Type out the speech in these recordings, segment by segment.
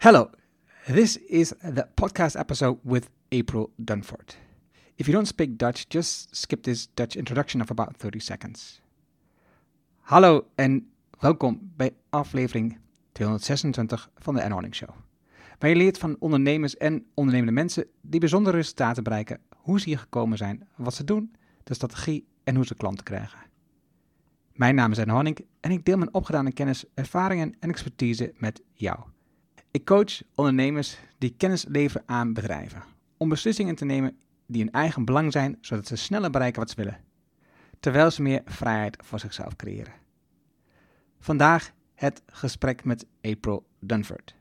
Hello, this is the podcast episode with April Dunford. If you don't speak Dutch, just skip this Dutch introduction of about 30 seconds. Hallo en welkom bij aflevering 226 van de N Show. Waar je leert van ondernemers en ondernemende mensen die bijzondere resultaten bereiken, hoe ze hier gekomen zijn, wat ze doen, de strategie en hoe ze klanten krijgen. Mijn naam is Honing en ik deel mijn opgedane kennis, ervaringen en expertise met jou. Ik coach ondernemers die kennis leveren aan bedrijven om beslissingen te nemen die in eigen belang zijn, zodat ze sneller bereiken wat ze willen, terwijl ze meer vrijheid voor zichzelf creëren. Vandaag het gesprek met April Dunford.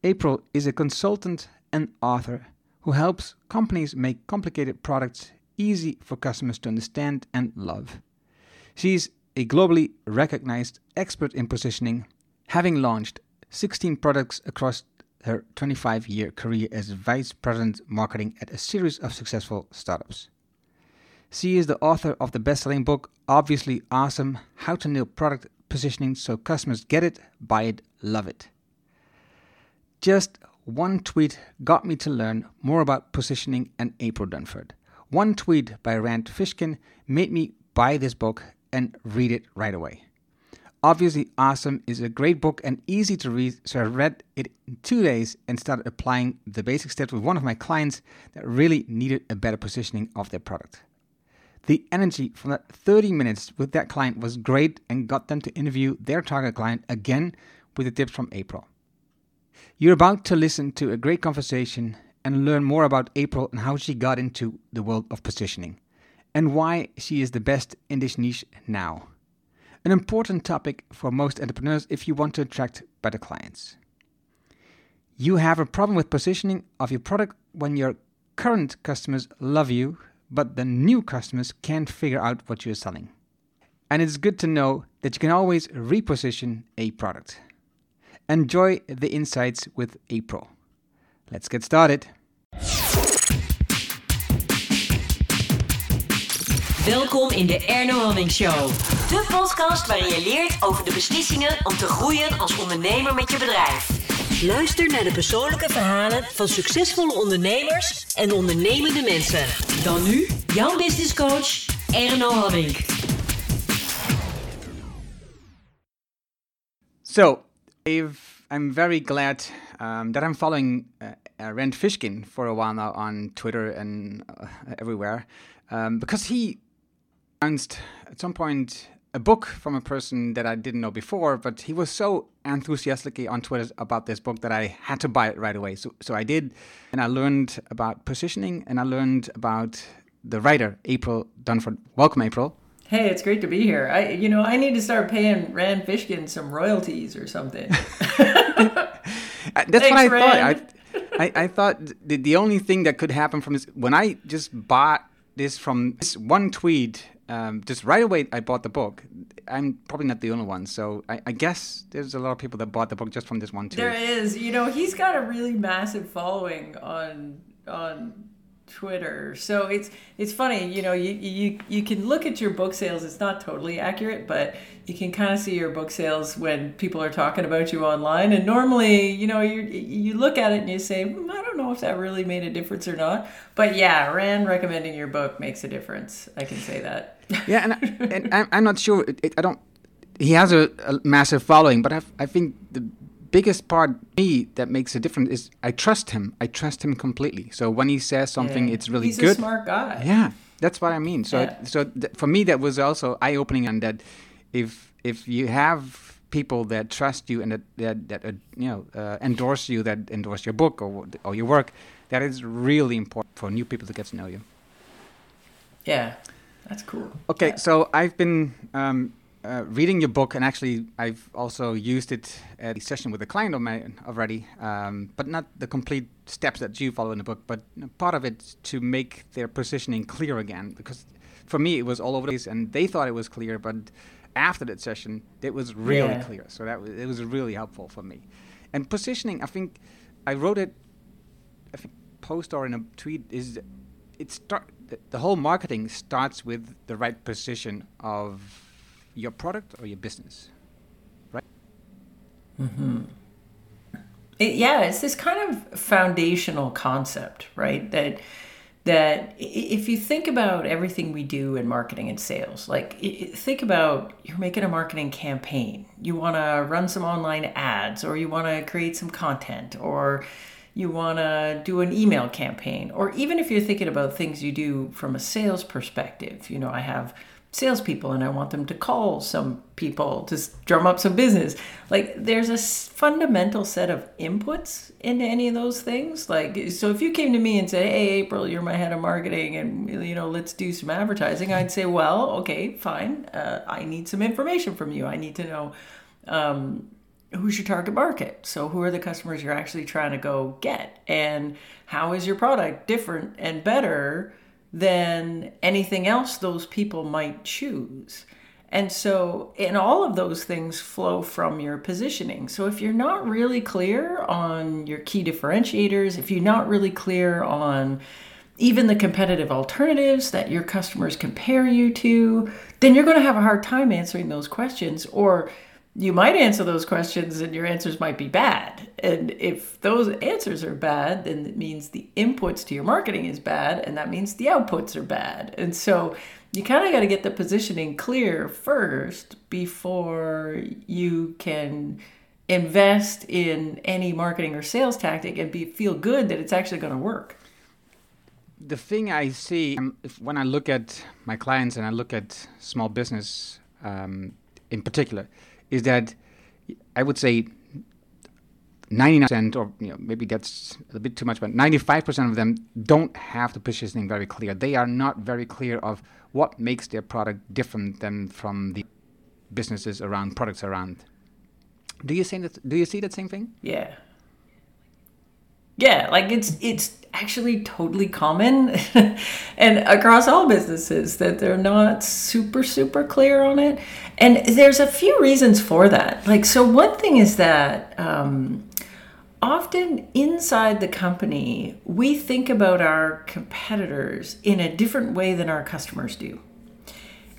April is a consultant and author who helps companies make complicated products easy for customers to understand and love. Is a globally recognized expert in positioning, having launched 16 products across her 25 year career as Vice President Marketing at a series of successful startups. She is the author of the best selling book, Obviously Awesome How to Nail Product Positioning So Customers Get It, Buy It, Love It. Just one tweet got me to learn more about positioning and April Dunford. One tweet by Rand Fishkin made me buy this book and read it right away. Obviously Awesome is a great book and easy to read, so I read it in two days and started applying the basic steps with one of my clients that really needed a better positioning of their product. The energy from that 30 minutes with that client was great and got them to interview their target client again with the tips from April. You're about to listen to a great conversation and learn more about April and how she got into the world of positioning and why she is the best in this niche now. An important topic for most entrepreneurs if you want to attract better clients. You have a problem with positioning of your product when your current customers love you, but the new customers can't figure out what you're selling. And it's good to know that you can always reposition a product. Enjoy the insights with April. Let's get started. Welkom in de Erno Hamming Show. De podcast waarin je leert over de beslissingen om te groeien als ondernemer met je bedrijf. Luister naar de persoonlijke verhalen van succesvolle ondernemers en ondernemende mensen. Dan nu jouw business coach Erno Hamming. So, I've, I'm very glad um, that I'm following uh, uh, Rand Fishkin for a while now on Twitter and uh, everywhere um, because he announced at some point a book from a person that I didn't know before, but he was so enthusiastically on Twitter about this book that I had to buy it right away. So, so I did, and I learned about positioning, and I learned about the writer April Dunford. Welcome, April. Hey, it's great to be here. I, you know, I need to start paying Rand Fishkin some royalties or something. Uh, that's Thanks, what I Rand. thought. I, I, I thought the, the only thing that could happen from this when I just bought this from this one tweet, um, just right away I bought the book. I'm probably not the only one, so I, I guess there's a lot of people that bought the book just from this one too. There is, you know, he's got a really massive following on on Twitter. So it's it's funny, you know, you you you can look at your book sales. It's not totally accurate, but you can kind of see your book sales when people are talking about you online. And normally, you know, you you look at it and you say, hmm, I don't know if that really made a difference or not. But yeah, Rand recommending your book makes a difference. I can say that. yeah, and, I, and I'm, I'm not sure. It, it, I don't. He has a, a massive following, but I, I think the biggest part me that makes a difference is I trust him. I trust him completely. So when he says something, Yeah. it's really he's good. a smart guy. Yeah, that's what I mean. So, Yeah. so th- for me, that was also eye opening, and that if if you have people that trust you and that that, that uh, you know uh, endorse you, that endorse your book or or your work, that is really important for new people to get to know you. Yeah, that's cool. Okay, Yeah. so I've been um, uh, reading your book, and actually, I've also used it at a session with a client of mine already, um, but not the complete steps that you follow in the book, but part of it to make their positioning clear again. Because for me, it was all over the place, and they thought it was clear, but after that session, it was really Yeah. clear. So that was, it was really helpful for me. And positioning, I think I wrote it, I think post or in a tweet is it start the, the whole marketing starts with the right position of your product or your business, right? Mm-hmm. It, yeah, it's this kind of foundational concept, right? That that if you think about everything we do in marketing and sales, like think about you're making a marketing campaign, you want to run some online ads, or you want to create some content, or you want to do an email campaign, or even if you're thinking about things you do from a sales perspective, you know, I have salespeople and I want them to call some people to drum up some business. Like there's a fundamental set of inputs into any of those things. Like so if you came to me and said, "Hey April, you're my head of marketing and you know, let's do some advertising." I'd say, "Well, okay, fine. Uh, I need some information from you. I need to know um, who's your target market? So who are the customers you're actually trying to go get? And how is your product different and better?" Than anything else those people might choose. And so, and all of those things flow from your positioning. So, if you're not really clear on your key differentiators, if you're not really clear on even the competitive alternatives that your customers compare you to, then you're going to have a hard time answering those questions. Or you might answer those questions and your answers might be bad. And if those answers are bad, then it means the inputs to your marketing is bad, and that means the outputs are bad. And so you kind of got to get the positioning clear first before you can invest in any marketing or sales tactic and be feel good that it's actually going to work. The thing I see um, when I look at my clients and I look at small business um, in particular is that I would say 99% or you know, maybe that's a bit too much but 95% of them don't have the positioning very clear. They are not very clear of what makes their product different than from the businesses around products around. Do you see that do you see that same thing? Yeah yeah like it's it's actually totally common and across all businesses that they're not super super clear on it. And there's a few reasons for that. Like so one thing is that um, often inside the company we think about our competitors in a different way than our customers do.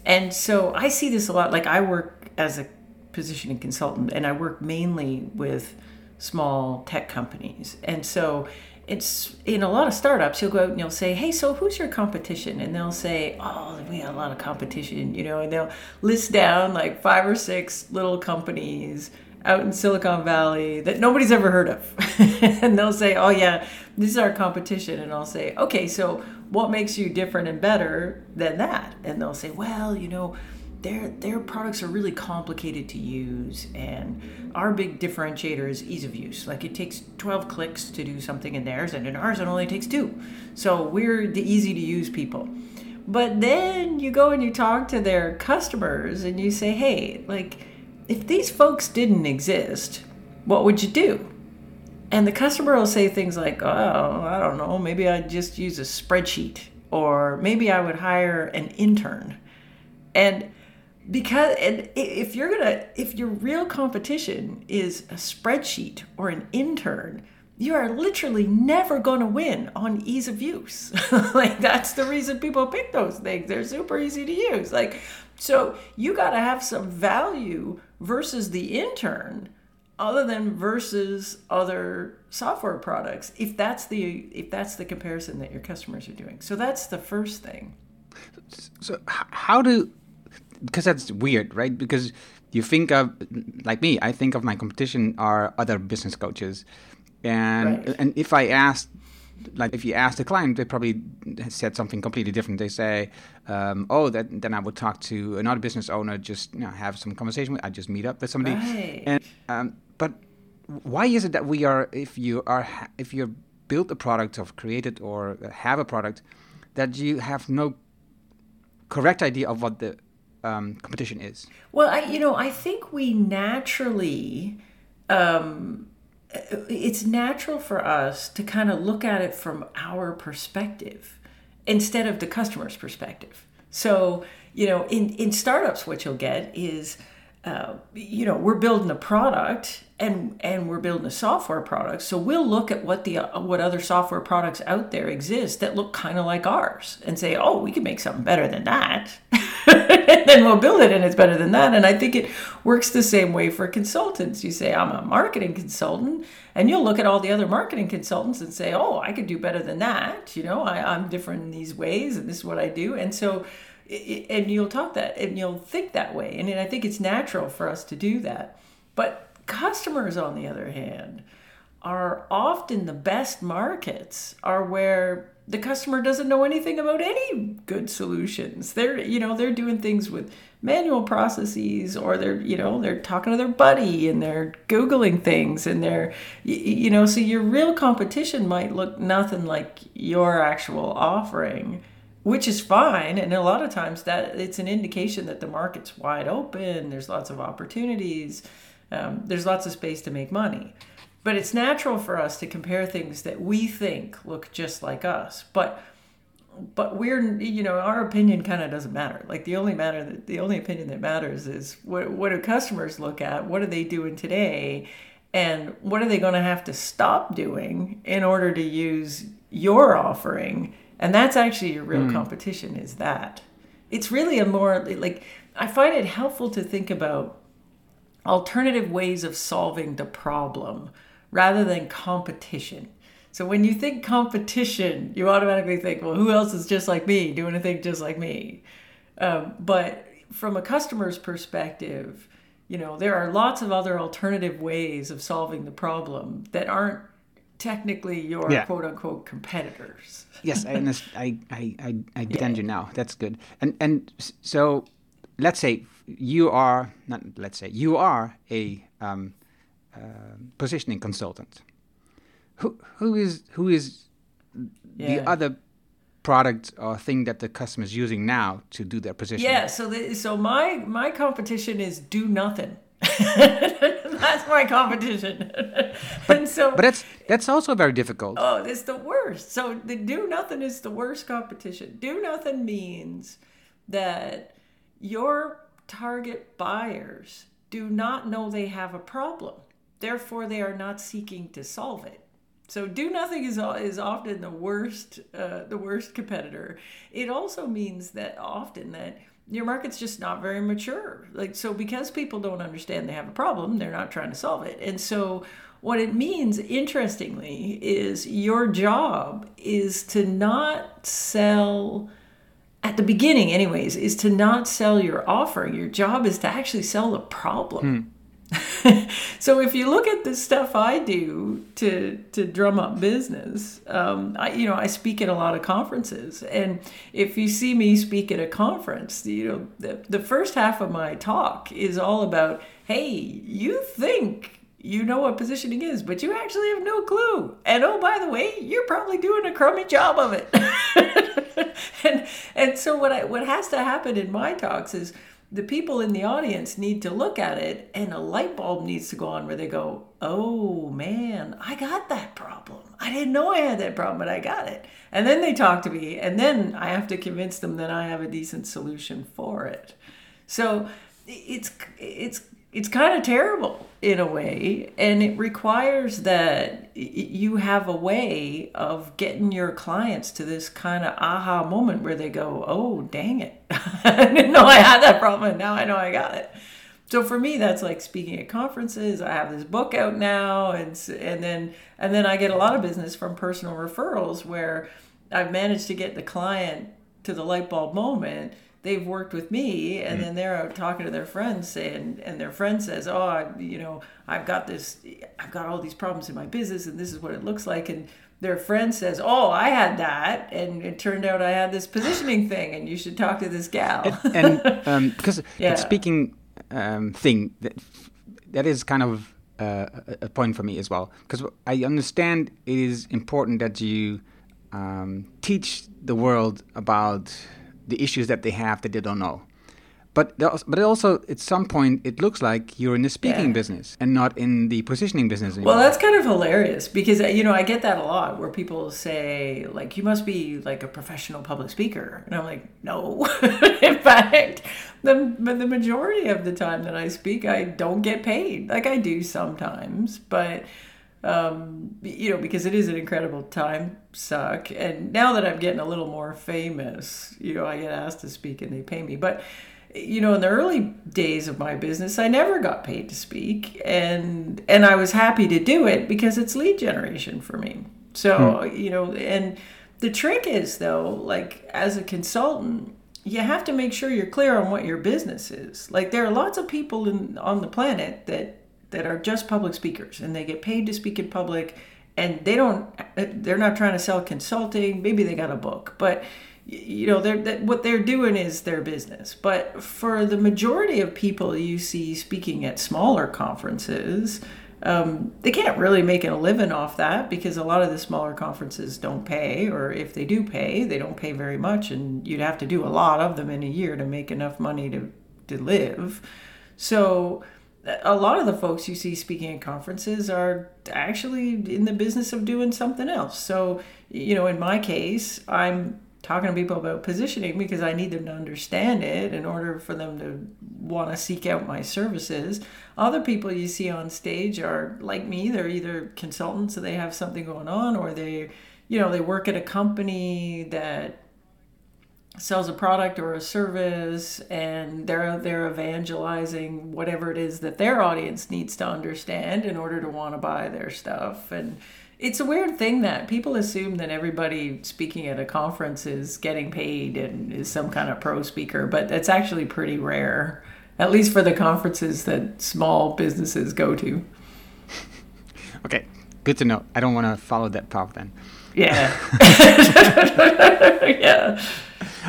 And so i see this a lot. Like i work as a positioning consultant and i work mainly with small tech companies. And so it's in a lot of startups you'll go out and you'll say hey so who's your competition? And they'll say oh we have a lot of competition you know and they'll list down like five or six little companies out in silicon valley that nobody's ever heard of. And they'll say oh yeah this is our competition and i'll say okay so what makes you different and better than that? And they'll say well you know their their products are really complicated to use and our big differentiator is ease of use. Like it takes 12 clicks to do something in theirs and in ours it only takes two. So we're the easy to use people. But then you go and you talk to their customers and you say hey like if these folks didn't exist what would you do? And the customer will say things like oh i don't know maybe i'd just use a spreadsheet or maybe i would hire an intern. And because and if you're gonna if your real competition is a spreadsheet or an intern you are literally never going to win on ease of use. Like that's the reason people pick those things. They're super easy to use. Like so you got to have some value versus the intern other than versus other software products if that's the if that's the comparison that your customers are doing. So that's the first thing. So how do because that's weird, right? Because you think of like me, I think of my competition are other business coaches, and right. and if I asked like if you ask the client, they probably said something completely different. They say, um, "Oh, that, then I would talk to another business owner, just you know, have some conversation with. I just meet up with somebody." Right. And um, but why is it that we are, if you are, if you build a product or created or have a product, that you have no correct idea of what the um, competition is? Well, I, you know, I think we naturally, um, it's natural for us to kind of look at it from our perspective instead of the customer's perspective. So, you know, in, in startups, what you'll get is, uh, you know, we're building a product and and we're building a software product. So we'll look at what the what other software products out there exist that look kind of like ours and say, oh, we can make something better than that. And then we'll build it and it's better than that. And I think it works the same way for consultants. You say, I'm a marketing consultant, and you'll look at all the other marketing consultants and say, oh, I could do better than that. You know, I, I'm different in these ways, and this is what I do. And so, and you'll talk that and you'll think that way. And I think it's natural for us to do that. But customers, on the other hand, are often the best markets are where the customer doesn't know anything about any good solutions. They're, you know, they're doing things with manual processes or they're, you know, they're talking to their buddy and they're Googling things and they're, you know, so your real competition might look nothing like your actual offering, which is fine. And a lot of times that it's an indication that the market's wide open. There's lots of opportunities. Um, there's lots of space to make money. But it's natural for us to compare things that we think look just like us. But but we're you know our opinion kind of doesn't matter. Like the only matter that the only opinion that matters is what what do customers look at? What are they doing today? And what are they going to have to stop doing in order to use your offering? And that's actually your real mm. competition is that. It's really a more like I find it helpful to think about alternative ways of solving the problem rather than competition. So when you think competition, you automatically think, well, who else is just like me, doing a thing just like me? Um, but from a customer's perspective, you know, there are lots of other alternative ways of solving the problem that aren't technically your yeah. quote unquote competitors. yes, I, I, I, I, I get yeah. you now. That's good. And and so let's say you are not let's say you are a um, Um, positioning consultant. Who who is who is yeah. the other product or thing that the customer is using now to do their positioning? Yeah. So the, so my my competition is do nothing. that's my competition. but, and so But that's that's also very difficult. Oh, it's the worst. So the do nothing is the worst competition. Do nothing means that your target buyers do not know they have a problem. Therefore, they are not seeking to solve it. So do nothing is is often the worst uh, the worst competitor. It also means that often that your market's just not very mature. Like so because people don't understand they have a problem, they're not trying to solve it. And so what it means interestingly is your job is to not sell at the beginning anyways is to not sell your offer. Your job is to actually sell the problem. Hmm so if you look at the stuff I do to to drum up business, um, I you know I speak at a lot of conferences, and if you see me speak at a conference, you know the, the first half of my talk is all about, hey, you think you know what positioning is, but you actually have no clue. And oh, by the way, you're probably doing a crummy job of it. and and so what I what has to happen in my talks is the people in the audience need to look at it and a light bulb needs to go on where they go, oh man, I got that problem. I didn't know I had that problem, but I got it. And then they talk to me, and then I have to convince them that I have a decent solution for it. So it's it's it's kind of terrible in a way and it requires that you have a way of getting your clients to this kind of aha moment where they go oh dang it. I didn't know i had that problem and now i know i got it. So for me that's like speaking at conferences. I have this book out now and and then and then i get a lot of business from personal referrals where i've managed to get the client to the light bulb moment they've worked with me and mm then they're out talking to their friends saying and their friend says oh I, you know i've got this i've got all these problems in my business and this is what it looks like and their friend says oh i had that and it turned out i had this positioning thing and you should talk to this gal and, and um, because yeah. speaking um, thing that that is kind of uh, a point for me as well because i understand it is important that you um, teach the world about the issues that they have that they don't know. But but also at some point it looks like you're in the speaking yeah. business and not in the positioning business anymore. Well, that's kind of hilarious because you know I get that a lot where people say like you must be like a professional public speaker, and I'm like no. in fact, the the majority of the time that I speak, I don't get paid. Like I do sometimes, but um, you know, because it is an incredible time suck. And now that I'm getting a little more famous, you know, I get asked to speak and they pay me. But, you know, in the early days of my business, I never got paid to speak. And, and I was happy to do it because it's lead generation for me. So, hmm. you know, and the trick is though, like as a consultant, you have to make sure you're clear on what your business is. Like there are lots of people in, on the planet that that are just public speakers and they get paid to speak in public and they don't they're not trying to sell consulting maybe they got a book but you know they're what they're doing is their business. But for the majority of people you see speaking at smaller conferences um, they can't really make a living off that because a lot of the smaller conferences don't pay or if they do pay they don't pay very much and you'd have to do a lot of them in a year to make enough money to, to live. So a lot of the folks you see speaking at conferences are actually in the business of doing something else. So, you know, in my case, I'm talking to people about positioning because I need them to understand it in order for them to want to seek out my services. Other people you see on stage are like me, they're either consultants, so they have something going on, or they, you know, they work at a company that sells a product or a service and they're they're evangelizing whatever it is that their audience needs to understand in order to want to buy their stuff. And it's a weird thing that people assume that everybody speaking at a conference is getting paid and is some kind of pro speaker but that's actually pretty rare at least for the conferences that small businesses go to. Okay good to know. I don't want to follow that path then. Yeah. Yeah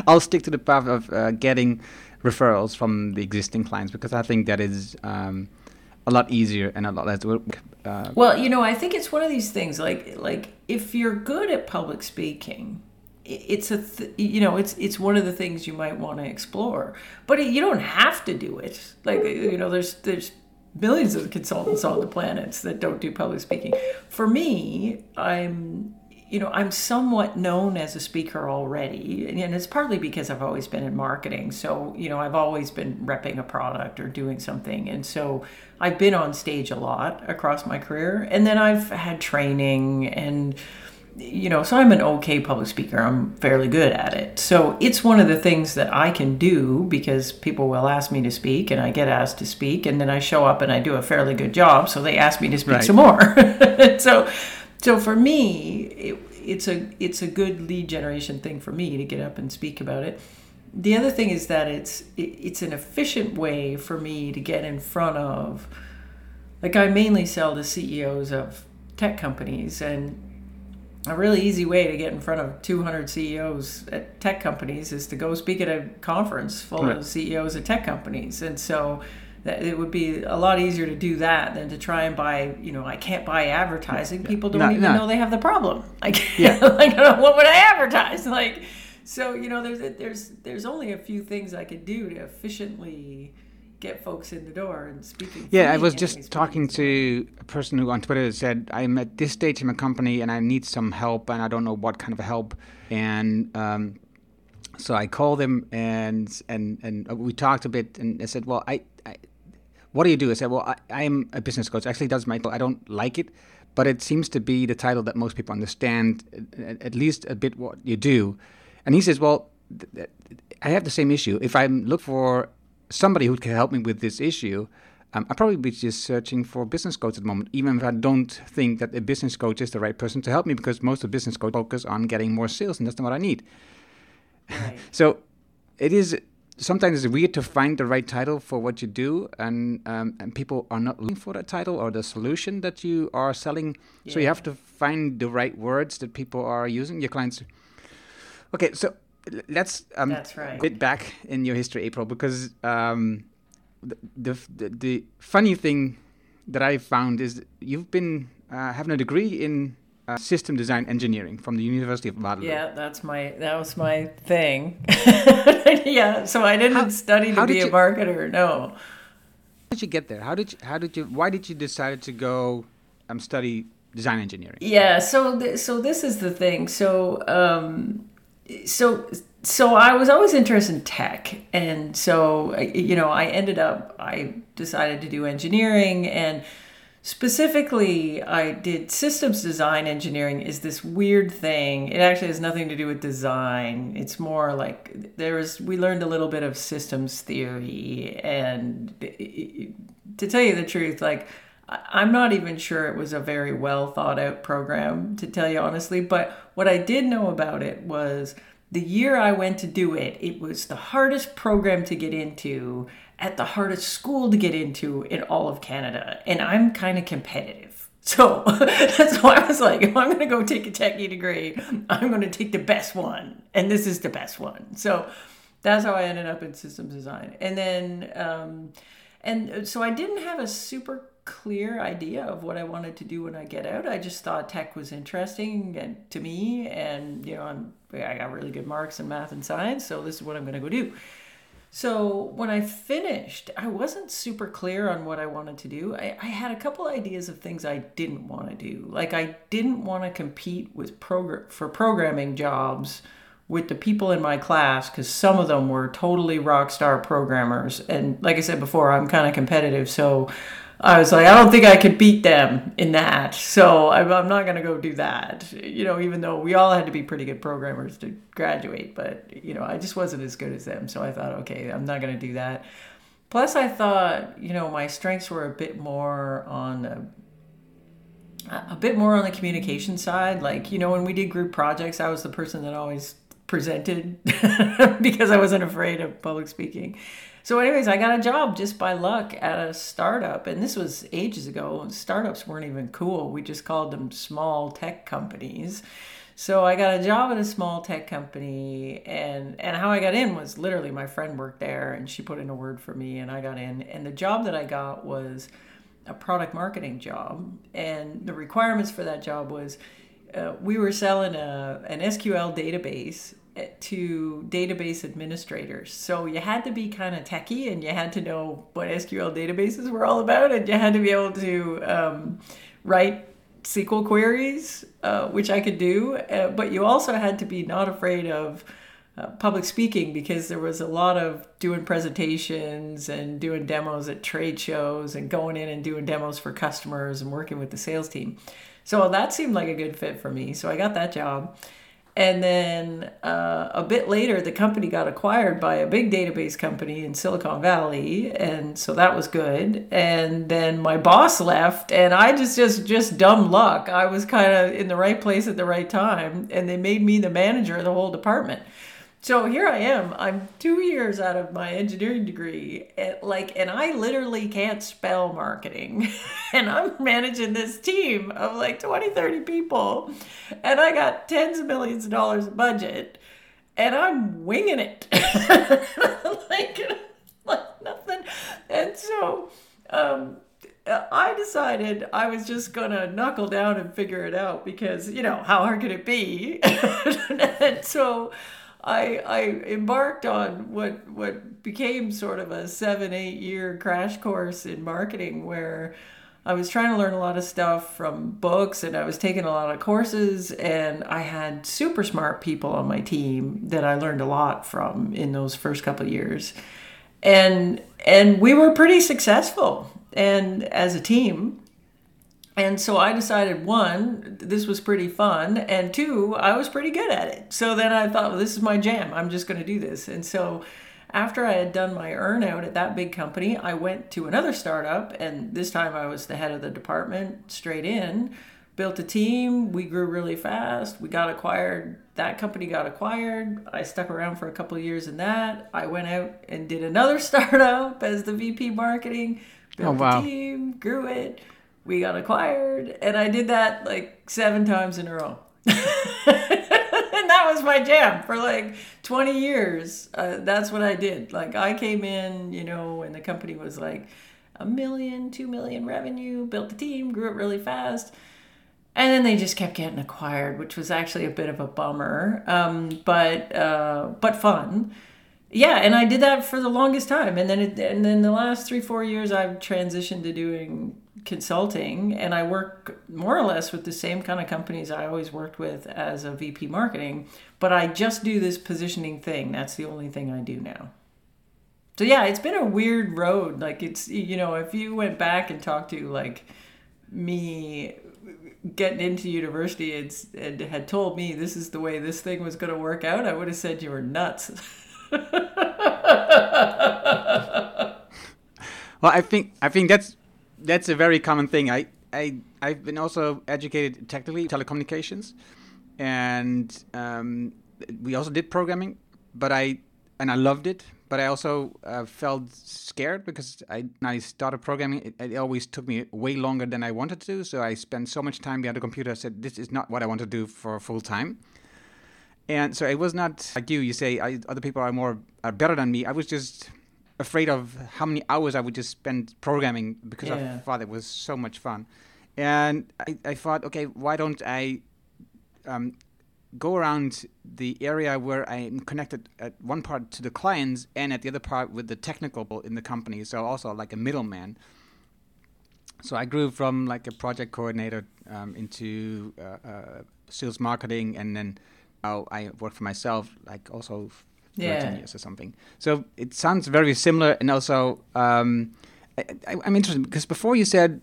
I'll stick to the path of uh, getting referrals from the existing clients because I think that is um, a lot easier and a lot less work. Uh, well, you know, I think it's one of these things. Like, like if you're good at public speaking, it's a th- you know it's it's one of the things you might want to explore but you don't have to do it like you know there's there's millions of consultants on the planets that don't do public speaking for me i'm you know, I'm somewhat known as a speaker already, and it's partly because I've always been in marketing. So, you know, I've always been repping a product or doing something. And so I've been on stage a lot across my career. And then I've had training and, you know, so I'm an okay public speaker. I'm fairly good at it. So it's one of the things that I can do because people will ask me to speak and I get asked to speak. And then I show up and I do a fairly good job. So they ask me to speak right. some more. so, so for me, it, it's a it's a good lead generation thing for me to get up and speak about it. The other thing is that it's it, it's an efficient way for me to get in front of like I mainly sell to CEOs of tech companies and a really easy way to get in front of 200 CEOs at tech companies is to go speak at a conference full right. of CEOs of tech companies. And so that it would be a lot easier to do that than to try and buy you know i can't buy advertising. People don't no, even no. know they have the problem. Like, yeah. like what would i advertise? Like so you know there's there's there's only a few things i could do to efficiently get folks in the door and speaking yeah i was just talking to a person who on twitter said i'm at this stage in my company and i need some help and i don't know what kind of help. And um, so I called him and and and we talked a bit, and I said, "Well, I what do you do? I said, well, I, am a business coach. Actually, does my I don't like it, but it seems to be the title that most people understand, at least a bit what you do. And he says, well, th- th- I have the same issue. If I look for somebody who can help me with this issue, um, i probably be just searching for a business coach at the moment, even if I don't think that a business coach is the right person to help me, because most of business coaches focus on getting more sales, and that's not what I need. Right. so it is sometimes it's weird to find the right title for what you do, and um, and people are not looking for that title or the solution that you are selling. Yeah. So you have to find the right words that people are using. Your clients. Okay, so let's um, That's right. bit back in your history, April, because um, the, the, the funny thing that I found is you've been uh, having a degree in uh, system design engineering from the University of Waterloo. Yeah, that's my that was my thing. yeah, so I didn't how, study to be you, a marketer. No. How did you get there? How did you, how did you why did you decide to go um, study design engineering? Yeah, so th- so this is the thing. So um, so so I was always interested in tech, and so you know I ended up I decided to do engineering and specifically i did systems design engineering is this weird thing. It actually has nothing to do with design. It's more like there was we learned a little bit of systems theory and to tell you the truth like i'm not even sure it was a very well thought out program to tell you honestly but what i did know about it was the year i went to do it it was the hardest program to get into at the hardest school to get into in all of Canada. And I'm kind of competitive. So that's why I was like, if I'm going to go take a techie degree, I'm going to take the best one. And this is the best one. So that's how I ended up in systems design. And then, um, and so I didn't have a super clear idea of what I wanted to do when I get out. I just thought tech was interesting and to me, and you know, I'm I got really good marks in math and science, so this is what I'm going to go do. So when I finished, I wasn't super clear on what I wanted to do. I, I had a couple ideas of things I didn't want to do. Like I didn't want to compete with progr- for programming jobs with the people in my class because some of them were totally rock star programmers. And like I said before, I'm kind of competitive, so I was like, I don't think I could beat them in that. So I'm, not going to go do that. You know, even though we all had to be pretty good programmers to graduate, but, you know, I just wasn't as good as them. So I thought, okay, I'm not going to do that. Plus, I thought, you know, my strengths were a bit more on the a bit more on the communication side. Like, you know, when we did group projects, I was the person that always presented because I wasn't afraid of public speaking. So, anyways, I got a job just by luck at a startup, and this was ages ago. Startups weren't even cool. We just called them small tech companies. So I got a job at a small tech company, and and how I got in was literally my friend worked there, and she put in a word for me, and I got in. And the job that I got was a product marketing job, and the requirements for that job was uh, we were selling a an SQL database to database administrators. So you had to be kind of techie and you had to know what SQL databases were all about, and you had to be able to um, write SQL queries, uh, which I could do. Uh, but you also had to be not afraid of uh, public speaking because there was a lot of doing presentations and doing demos at trade shows and going in and doing demos for customers and working with the sales team. So that seemed like a good fit for me. So I got that job. And then uh, a bit later, the company got acquired by a big database company in Silicon Valley, and so that was good. And then my boss left, and I just just just dumb luck. I was kind of in the right place at the right time, and they made me the manager of the whole department so here I am. I'm two years out of my engineering degree, at, like, and I literally can't spell marketing, and I'm managing this team of like 20, 30 people, and I got tens of millions of dollars of budget, and I'm winging it, like, like nothing. And so, um, I decided I was just gonna knuckle down and figure it out because you know how hard could it be, and so. I I embarked on what what became sort of a seven eight year crash course in marketing where I was trying to learn a lot of stuff from books and I was taking a lot of courses and I had super smart people on my team that I learned a lot from in those first couple of years. And and we were pretty successful and as a team and so I decided one, this was pretty fun, and two, I was pretty good at it. So then I thought, well, this is my jam. I'm just going to do this. And so after I had done my earnout at that big company, I went to another startup, and this time I was the head of the department straight in. Built a team, we grew really fast. We got acquired. That company got acquired. I stuck around for a couple of years in that. I went out and did another startup as the VP marketing. Built oh, wow. a team, grew it we got acquired, and I did that like seven times in a row. and that was my jam for like 20 years. Uh, that's what I did. Like I came in, you know, and the company was like a million, two million revenue, built the team, grew it really fast. And then they just kept getting acquired, which was actually a bit of a bummer, um, but uh, but fun. Yeah, and I did that for the longest time, and then it, and then the last three four years I've transitioned to doing consulting and I work more or less with the same kind of companies I always worked with as a VP marketing, but I just do this positioning thing. That's the only thing I do now. So yeah, it's been a weird road. Like it's you know, if you went back and talked to like me getting into university and, and had told me this is the way this thing was going to work out, I would have said you were nuts. well, I think I think that's that's a very common thing. I I I've been also educated technically telecommunications, and um, we also did programming, but I and I loved it. But I also uh, felt scared because I I started programming. It, it, always took me way longer than I wanted to. So I spent so much time behind the computer. I said this is not what I want to do for full time. And so it was not like you. You say I, other people are more are better than me. I was just afraid of how many hours I would just spend programming because yeah. I thought it was so much fun. And I, I thought, okay, why don't I um, go around the area where I'm connected at one part to the clients and at the other part with the technical in the company. So also like a middleman. So I grew from like a project coordinator um, into uh, uh, sales marketing, and then I work for myself, like also yeah. 13 years or something. So it sounds very similar, and also um, I, am interested because before you said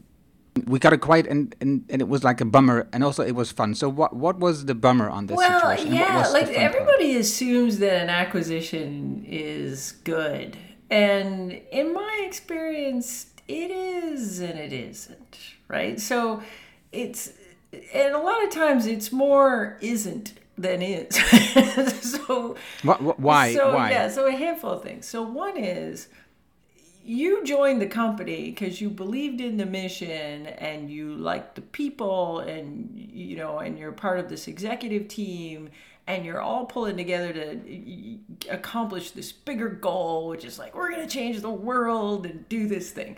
we got it quite and, and and it was like a bummer and also it was fun so what what was the bummer on this well situation? yeah like everybody part? assumes that an acquisition is good and in my experience it is and it isn't right so it's and a lot of times it's more isn't than is. So what, why so why? yeah so a handful of things. So one is you joined the company because you believed in the mission and you liked the people and you know and you're part of this executive team and you're all pulling together to accomplish this bigger goal which is like we're going to change the world and do this thing.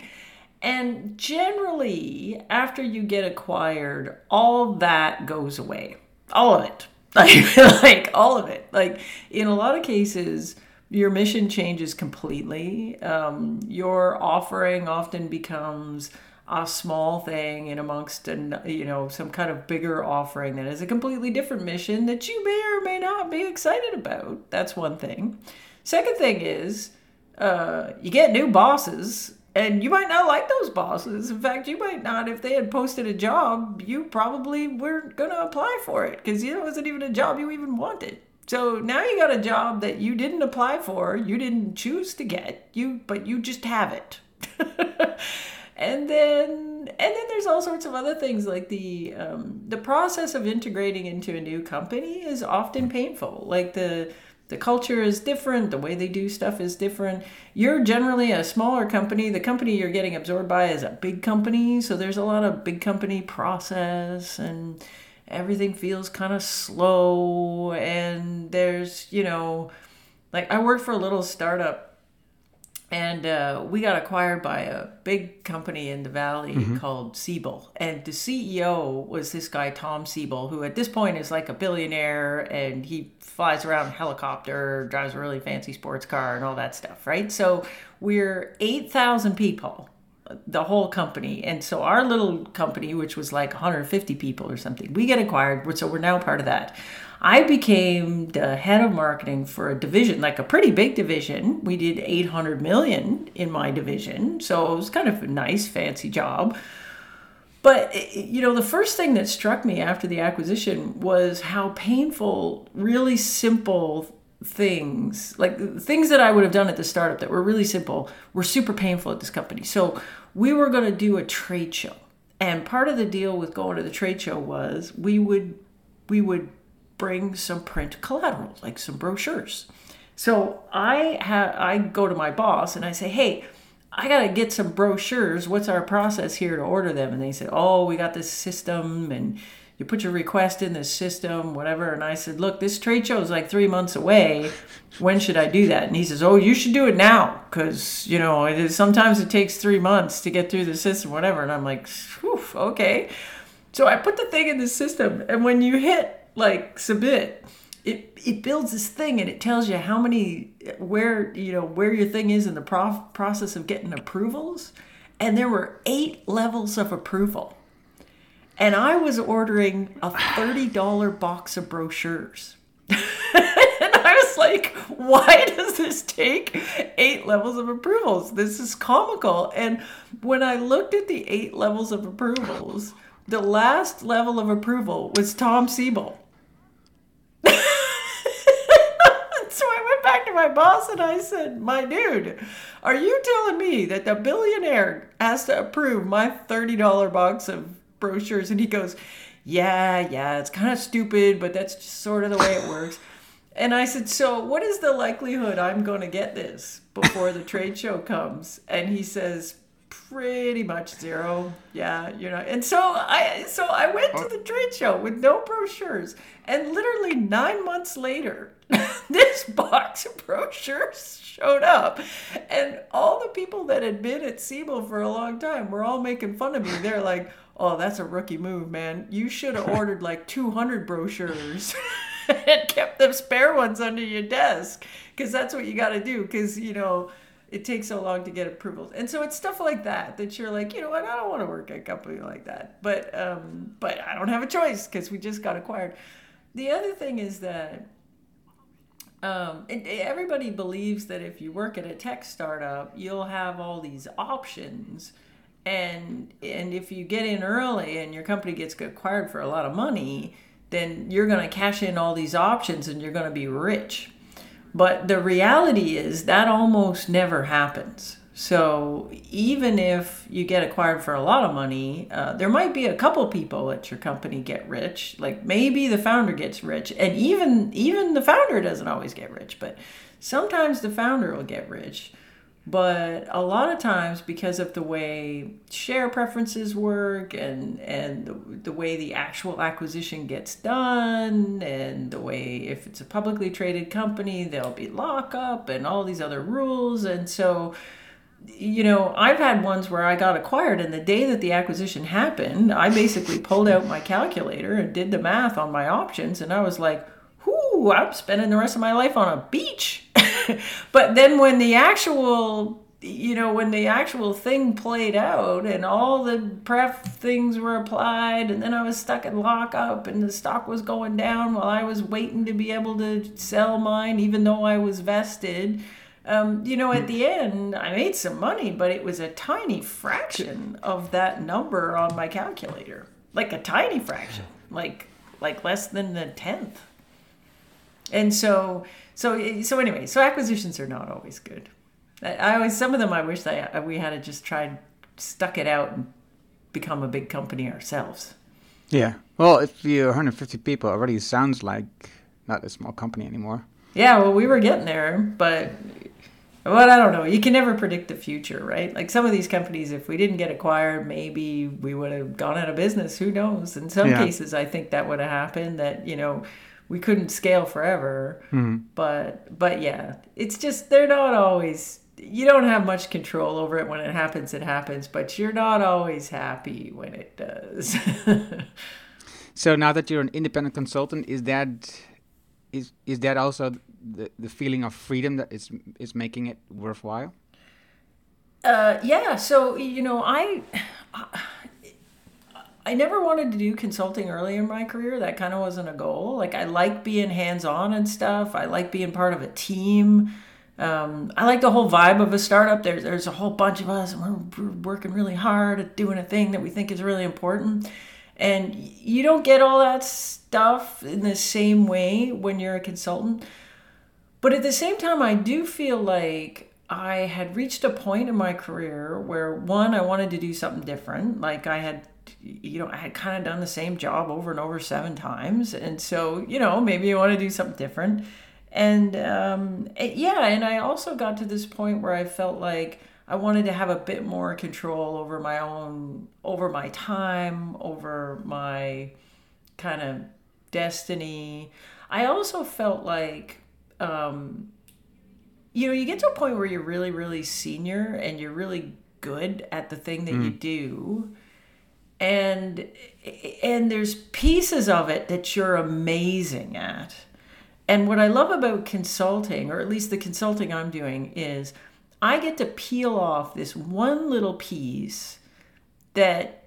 And generally after you get acquired all that goes away. All of it like like all of it like in a lot of cases your mission changes completely. Um, your offering often becomes a small thing in amongst an, you know some kind of bigger offering that is a completely different mission that you may or may not be excited about. That's one thing. Second thing is uh, you get new bosses and you might not like those bosses. In fact, you might not. If they had posted a job, you probably weren't going to apply for it because it wasn't even a job you even wanted. So now you got a job that you didn't apply for, you didn't choose to get, you but you just have it. and then and then there's all sorts of other things like the um, the process of integrating into a new company is often painful. Like the the culture is different, the way they do stuff is different. You're generally a smaller company. The company you're getting absorbed by is a big company, so there's a lot of big company process and everything feels kind of slow and there's you know like i worked for a little startup and uh, we got acquired by a big company in the valley mm-hmm. called Siebel. And the CEO was this guy, Tom Siebel, who at this point is like a billionaire and he flies around in a helicopter, drives a really fancy sports car, and all that stuff, right? So we're 8,000 people the whole company. And so our little company, which was like 150 people or something, we get acquired. So we're now part of that. I became the head of marketing for a division, like a pretty big division. We did 800 million in my division. So it was kind of a nice, fancy job. But, eh, eh, you know, the first thing that struck me after the acquisition was how painful, really simple things like things that I would have done at the startup that were really simple were super painful at this company. So we were going to do a trade show. And part of the deal with going to the trade show was we would we would bring some print collateral, like some brochures. So I ha- I go to my boss and I say, "Hey, I got to get some brochures. What's our process here to order them?" And they said, "Oh, we got this system and you put your request in the system, whatever. And I said, look, this trade show is like three months away. When should I do that? And he says, oh, you should do it now because, you know, it is, sometimes it takes three months to get through the system, whatever. And I'm like, okay. So I put the thing in the system. And when you hit like submit, it, it builds this thing and it tells you how many, where, you know, where your thing is in the prof- process of getting approvals. And there were eight levels of approval and I was ordering a $30 box of brochures. and I was like, why does this take eight levels of approvals? This is comical. And when I looked at the eight levels of approvals, the last level of approval was Tom Siebel. so I went back to my boss and I said, My dude, are you telling me that the billionaire has to approve my $30 box of brochures? And he goes, Yeah, yeah, it's kind of stupid, but that's just sort of the way it works. And I said, So what is the likelihood I'm going to get this before the trade show comes? And he says, pretty much zero. Yeah you know and so i so i went to oh. the trade show with no brochures. And literally nine months later this box of brochures showed up. And all the people that had been at Siebel for a long time were all making fun of me. They're like oh that's a rookie move man. You should have ordered like 200 brochures and kept them spare ones under your desk. Because that's what you got to do. Because you know it takes so long to get approvals. And so it's stuff like that that you're like you know what? I don't want to work at a company like that. But um but i don't have a choice because we just got acquired. The other thing is that um, it, everybody believes that if you work at a tech startup you'll have all these options. And and if you get in early and your company gets acquired for a lot of money then you're going to cash in all these options and you're going to be rich but the reality is that almost never happens. So even if you get acquired for a lot of money, uh, there might be a couple people at your company get rich. Like maybe the founder gets rich, and even even the founder doesn't always get rich, but sometimes the founder will get rich. But a lot of times, because of the way share preferences work and, and the, the way the actual acquisition gets done, and the way if it's a publicly traded company, there'll be lockup and all these other rules. And so, you know, I've had ones where I got acquired, and the day that the acquisition happened, I basically pulled out my calculator and did the math on my options, and I was like, whoo, I'm spending the rest of my life on a beach. but then when the actual you know when the actual thing played out and all the pref things were applied and then i was stuck in lockup and the stock was going down while i was waiting to be able to sell mine even though i was vested um, you know at the end i made some money but it was a tiny fraction of that number on my calculator. Like a tiny fraction. Like like less than the tenth and so so so anyway, so acquisitions are not always good. I, I always some of them I wish that we had to just tried stuck it out and become a big company ourselves. Yeah. Well, if you're 150 people, already sounds like not a small company anymore. Yeah, well, we were getting there, but well, I don't know. You can never predict the future, right? Like some of these companies, if we didn't get acquired, maybe we would have gone out of business. Who knows? In some yeah. cases, I think that would have happened. That you know, we couldn't scale forever. Mm-hmm. But but yeah, it's just they're not always you don't have much control over it when it happens it happens, but you're not always happy when it does. so now that you're an independent consultant, is that is is that also the, the feeling of freedom that is is making it worthwhile? Uh, yeah. So you know, I, I I never wanted to do consulting early in my career. That kind of wasn't a goal. Like I like being hands on and stuff. I like being part of a team. Um, I like the whole vibe of a startup. There's there's a whole bunch of us, and we're, we're working really hard at doing a thing that we think is really important. And you don't get all that stuff in the same way when you're a consultant. But at the same time, I do feel like I had reached a point in my career where one, I wanted to do something different. Like I had you know, I had kind of done the same job over and over seven times. And so, you know, maybe you want to do something different. And um, it, yeah, and I also got to this point where I felt like I wanted to have a bit more control over my own, over my time, over my kind of destiny. I also felt like, um, you know, you get to a point where you're really, really senior and you're really good at the thing that mm. you do and and there's pieces of it that you're amazing at and what i love about consulting or at least the consulting i'm doing is i get to peel off this one little piece that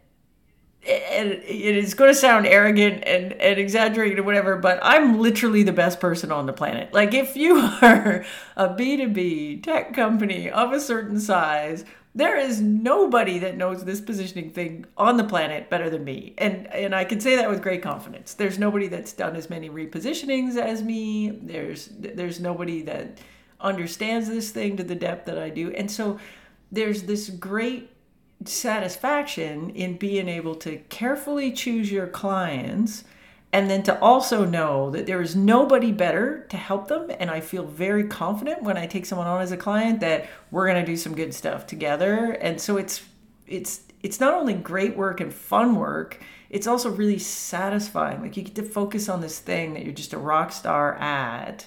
it is going to sound arrogant and, and exaggerated or whatever, but I'm literally the best person on the planet. Like, if you are a B2B tech company of a certain size, there is nobody that knows this positioning thing on the planet better than me. And and I can say that with great confidence. There's nobody that's done as many repositionings as me. There's there's nobody that understands this thing to the depth that I do. And so there's this great satisfaction in being able to carefully choose your clients and then to also know that there is nobody better to help them. And i feel very confident when i take someone on as a client that we're going to do some good stuff together. And so it's it's it's not only great work and fun work it's also really satisfying. Like you get to focus on this thing that you're just a rock star at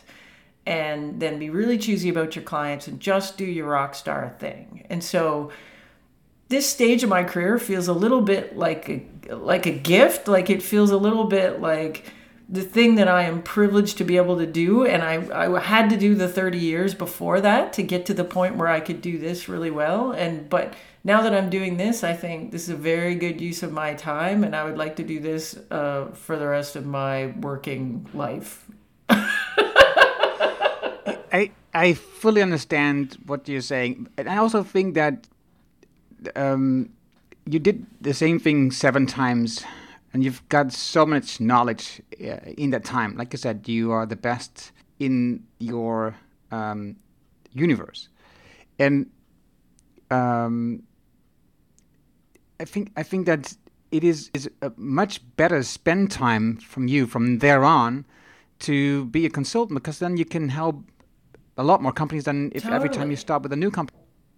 and then be really choosy about your clients and just do your rock star thing. And so this stage of my career feels a little bit like a, like a gift. Like it feels a little bit like the thing that I am privileged to be able to do. And I, I had to do the 30 years before that to get to the point where I could do this really well. And, but now that I'm doing this, I think this is a very good use of my time. And I would like to do this uh, for the rest of my working life. I, I fully understand what you're saying. And I also think that um, you did the same thing seven times, and you've got so much knowledge uh, in that time. Like I said, you are the best in your um, universe, and um, I think I think that it is is a much better spend time from you from there on to be a consultant because then you can help a lot more companies than if totally. every time you start with a new company.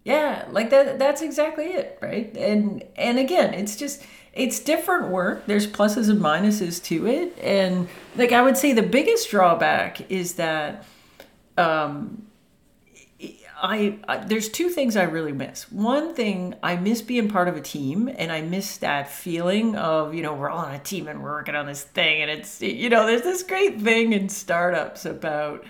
Yeah, like that that's exactly it, right? And and again, it's just it's different work. There's pluses and minuses to it. And like I would say the biggest drawback is that um I, I, there's two things I really miss. One thing I miss being part of a team, and I miss that feeling of you know we're all on a team and we're working on this thing, and it's you know there's this great thing in startups about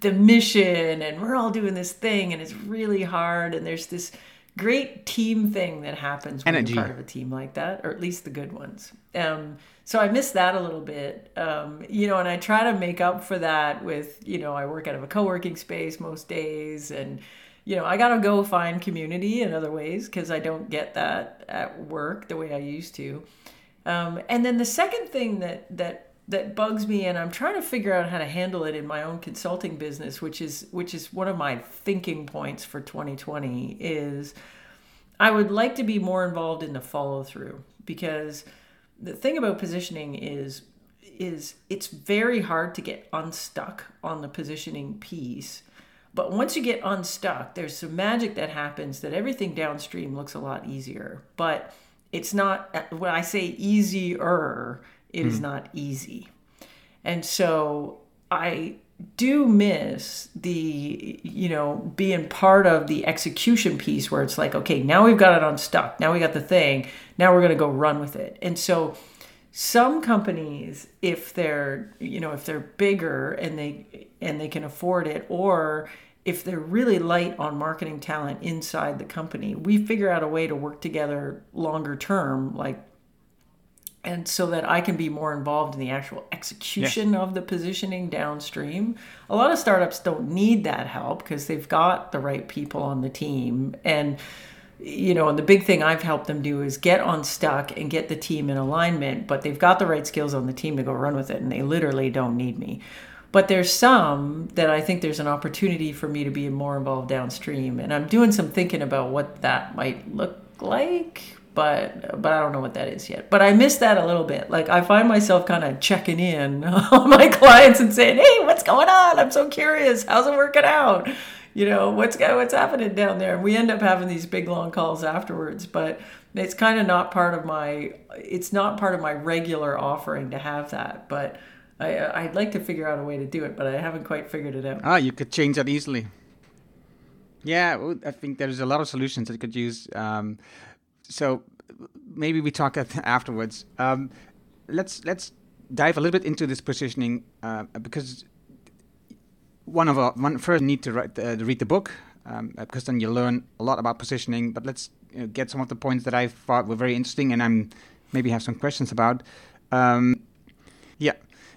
the mission and we're all doing this thing and it's really hard and there's this great team thing that happens when Energy. you're part of a team like that or at least the good ones. Um, so i miss that a little bit. Um, you know and i try to make up for that with you know i work out of a co-working space most days and you know i gotta go find community in other ways because i don't get that at work the way i used to. Um, and then the second thing that that that bugs me and I'm trying to figure out how to handle it in my own consulting business which is which is one of my thinking points for 2020 is I would like to be more involved in the follow through because the thing about positioning is is it's very hard to get unstuck on the positioning piece. But once you get unstuck there's some magic that happens that everything downstream looks a lot easier. But it's not when I say easier it mm. is hmm. not easy. And so I do miss the you know being part of the execution piece where it's like okay now we've got it unstuck now we got the thing now we're going to go run with it and so some companies if they're you know if they're bigger and they and they can afford it or if they're really light on marketing talent inside the company we figure out a way to work together longer term like and so that I can be more involved in the actual execution of the positioning downstream. A lot of startups don't need that help because they've got the right people on the team. And, you know, and the big thing I've helped them do is get unstuck and get the team in alignment, but they've got the right skills on the team to go run with it, and they literally don't need me. But there's some that I think there's an opportunity for me to be more involved downstream. And I'm doing some thinking about what that might look like but but I don't know what that is yet. But I miss that a little bit. Like I find myself kind of checking in on my clients and saying, "Hey, what's going on? I'm so curious. How's it working out? You know, what's what's happening down there?" And we end up having these big long calls afterwards, but it's kind of not part of my it's not part of my regular offering to have that, but I, I'd like to figure out a way to do it, but I haven't quite figured it out. Ah, you could change that easily. Yeah, I think there's a lot of solutions that you could use. Um, so maybe we talk afterwards. Um, let's let's dive a little bit into this positioning uh, because one of our one first need to write uh, read the book um, because then you learn a lot about positioning. But let's you know, get some of the points that I thought were very interesting, and I'm maybe have some questions about. Um, yeah,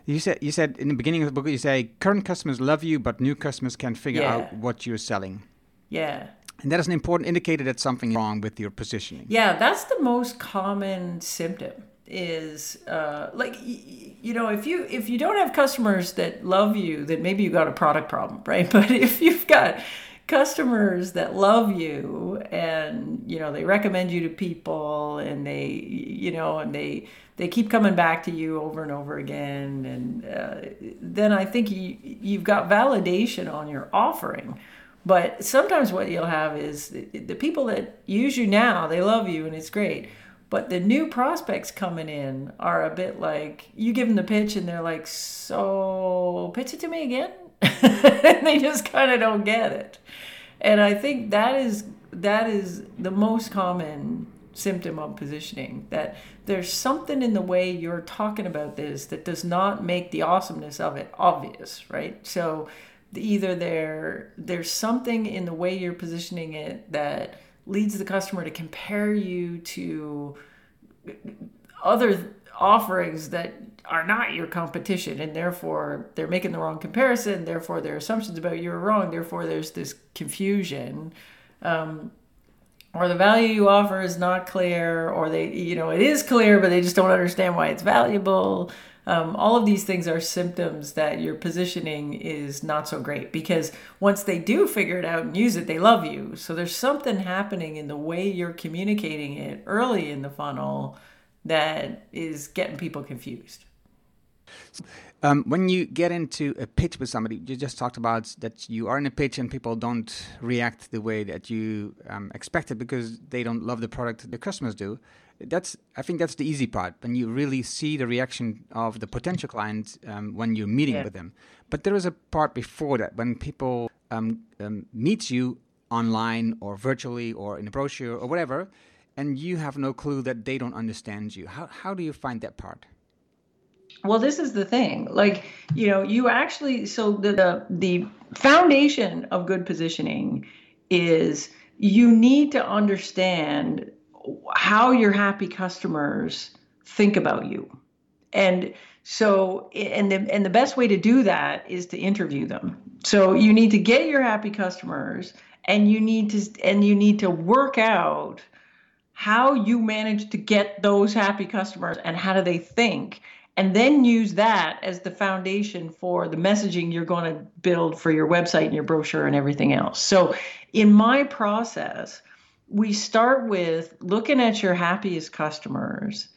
you said you said in the beginning of the book you say current customers love you, but new customers can't figure Yeah. out what you're selling, Yeah. And that is an important indicator that something is wrong with your positioning. Yeah, that's the most common symptom is uh, like you know if you if you don't have customers that love you then maybe you got a product problem right but if you've got customers that love you and you know they recommend you to people and they you know and they they keep coming back to you over and over again and uh, then i think you you've got validation on your offering but sometimes what you'll have is the, the people that use you now they love you and it's great. But the new prospects coming in are a bit like you give them the pitch and they're like so pitch it to me again? And they just kind of don't get it. And i think that is that is the most common symptom of positioning that there's something in the way you're talking about this that does not make the awesomeness of it obvious right? So either there there's something in the way you're positioning it that leads the customer to compare you to other offerings that are not your competition and therefore they're making the wrong comparison therefore their assumptions about you are wrong therefore there's this confusion. Um, or the value you offer is not clear or they you know it is clear but they just don't understand why it's valuable um, all of these things are symptoms that your positioning is not so great because once they do figure it out and use it they love you so there's something happening in the way you're communicating it early in the funnel that is getting people confused Um, when you get into a pitch with somebody, you just talked about that you are in a pitch and people don't react the way that you um, expected because they don't love the product the customers do. That's I think that's the easy part when you really see the reaction of the potential client um, when you're meeting Yeah. with them. But there is a part before that when people um, um, meet you online or virtually or in a brochure or whatever, and you have no clue that they don't understand you. How how do you find that part? Well, this is the thing. Like, you know, you actually so the the, the foundation of good positioning is you need to understand how your happy customers think about you. And so and the and the best way to do that is to interview them. So you need to get your happy customers and you need to and you need to work out how you manage to get those happy customers and how do they think and then use that as the foundation for the messaging you're going to build for your website and your brochure and everything else. So, in my process, we start with looking at your happiest customers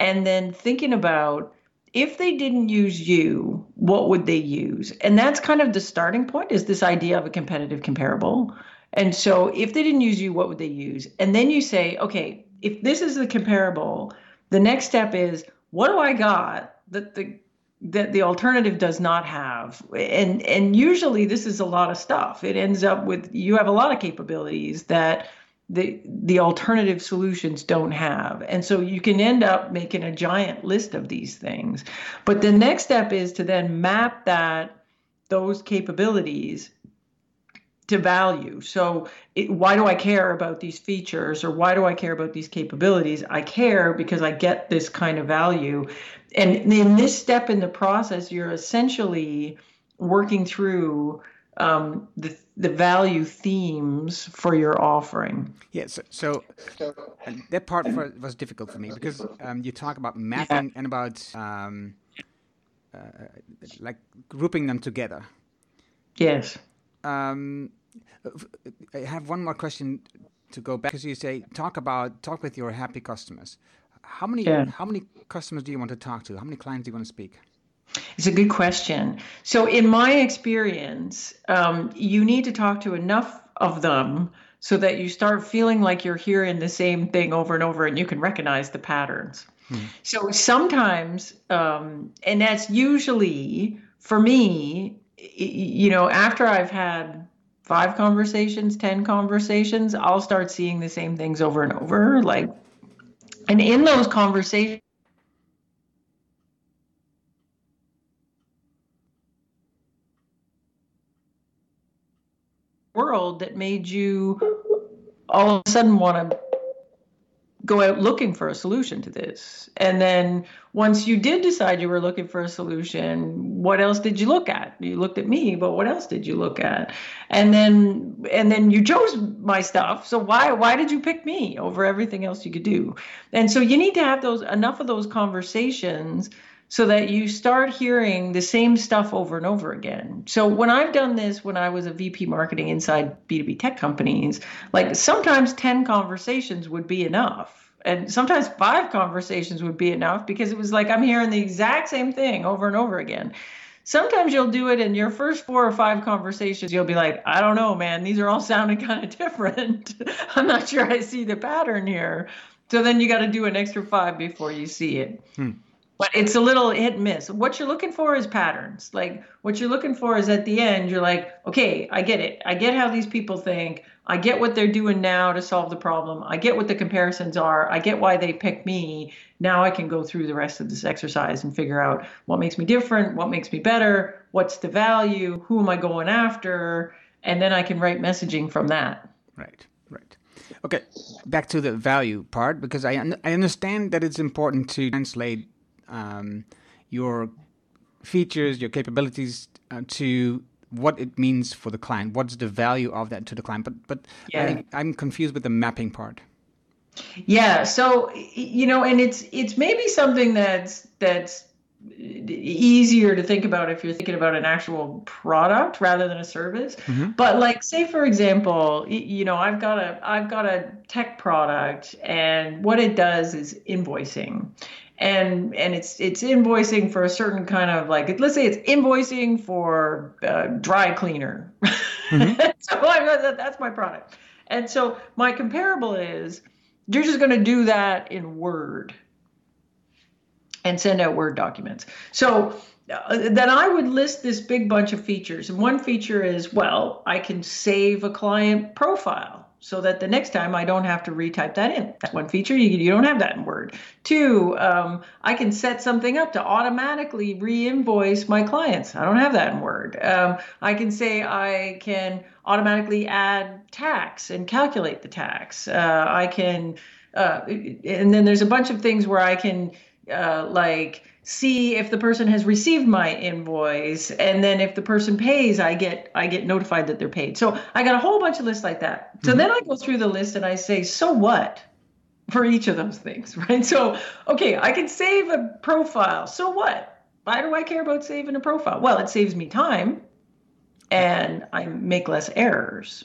and then thinking about if they didn't use you, what would they use? And that's kind of the starting point is this idea of a competitive comparable. And so if they didn't use you, what would they use? And then you say, okay, if this is the comparable, the next step is what do I got that the that the alternative does not have? And and usually this is a lot of stuff. It ends up with you have a lot of capabilities that the the alternative solutions don't have. And so you can end up making a giant list of these things. But the next step is to then map that those capabilities to value. So, it, why do I care about these features or why do I care about these capabilities? I care because I get this kind of value. And in this step in the process, you're essentially working through um, the, the value themes for your offering. Yeah, so, so that part for, was difficult for me because um, you talk about mapping and about um, uh, like grouping them together. Yes. Um, I have one more question to go back because you say talk about talk with your happy customers. How many Yeah. how many customers do you want to talk to? How many clients do you want to speak? It's a good question. So, in my experience, um, you need to talk to enough of them so that you start feeling like you're hearing the same thing over and over and you can recognize the patterns. So, sometimes, um, and that's usually for me, you know, after I've had five conversations, 10 conversations, I'll start seeing the same things over and over. Like, and in those conversations, world that made you all of a sudden want to go out looking for a solution to this. And then once you did decide you were looking for a solution, what else did you look at? You looked at me, but what else did you look at? And then and then you chose my stuff. So why why did you pick me over everything else you could do? And so you need to have those enough of those conversations so that you start hearing the same stuff over and over again. So when I've done this when I was a VP marketing inside B2B tech companies, like sometimes 10 conversations would be enough. And sometimes five conversations would be enough because it was like I'm hearing the exact same thing over and over again. Sometimes you'll do it in your first four or five conversations. You'll be like, I don't know, man, these are all sounding kind of different. I'm not sure I see the pattern here. So then you got to do an extra five before you see it. Hmm but it's a little hit and miss. What you're looking for is patterns. Like what you're looking for is at the end, you're like, okay, I get it. I get how these people think. I get what they're doing now to solve the problem. I get what the comparisons are. I get why they pick me. Now I can go through the rest of this exercise and figure out what makes me different, what makes me better, what's the value, who am I going after, and then I can write messaging from that. Right, right. Okay, back to the value part because I un- I understand that it's important to translate um, your features, your capabilities uh, to what it means for the client. What's the value of that to the client? But but yeah. I, I'm confused with the mapping part. Yeah. So you know, and it's it's maybe something that's that's easier to think about if you're thinking about an actual product rather than a service mm-hmm. but like say for example you know i've got a i've got a tech product and what it does is invoicing and and it's it's invoicing for a certain kind of like let's say it's invoicing for uh, dry cleaner mm-hmm. so I, that's my product and so my comparable is you're just going to do that in word and send out word documents so uh, then I would list this big bunch of features. And one feature is, well, I can save a client profile so that the next time I don't have to retype that in. That's one feature. You, you don't have that in Word. Two, um, I can set something up to automatically re-invoice my clients. I don't have that in Word. Um, I can say I can automatically add tax and calculate the tax. Uh, I can, uh, and then there's a bunch of things where I can uh, like see if the person has received my invoice and then if the person pays i get i get notified that they're paid. So i got a whole bunch of lists like that. So mm-hmm. then i go through the list and i say so what for each of those things? Right? So okay i can save a profile. So what? Why do i care about saving a profile? Well it saves me time and i make less errors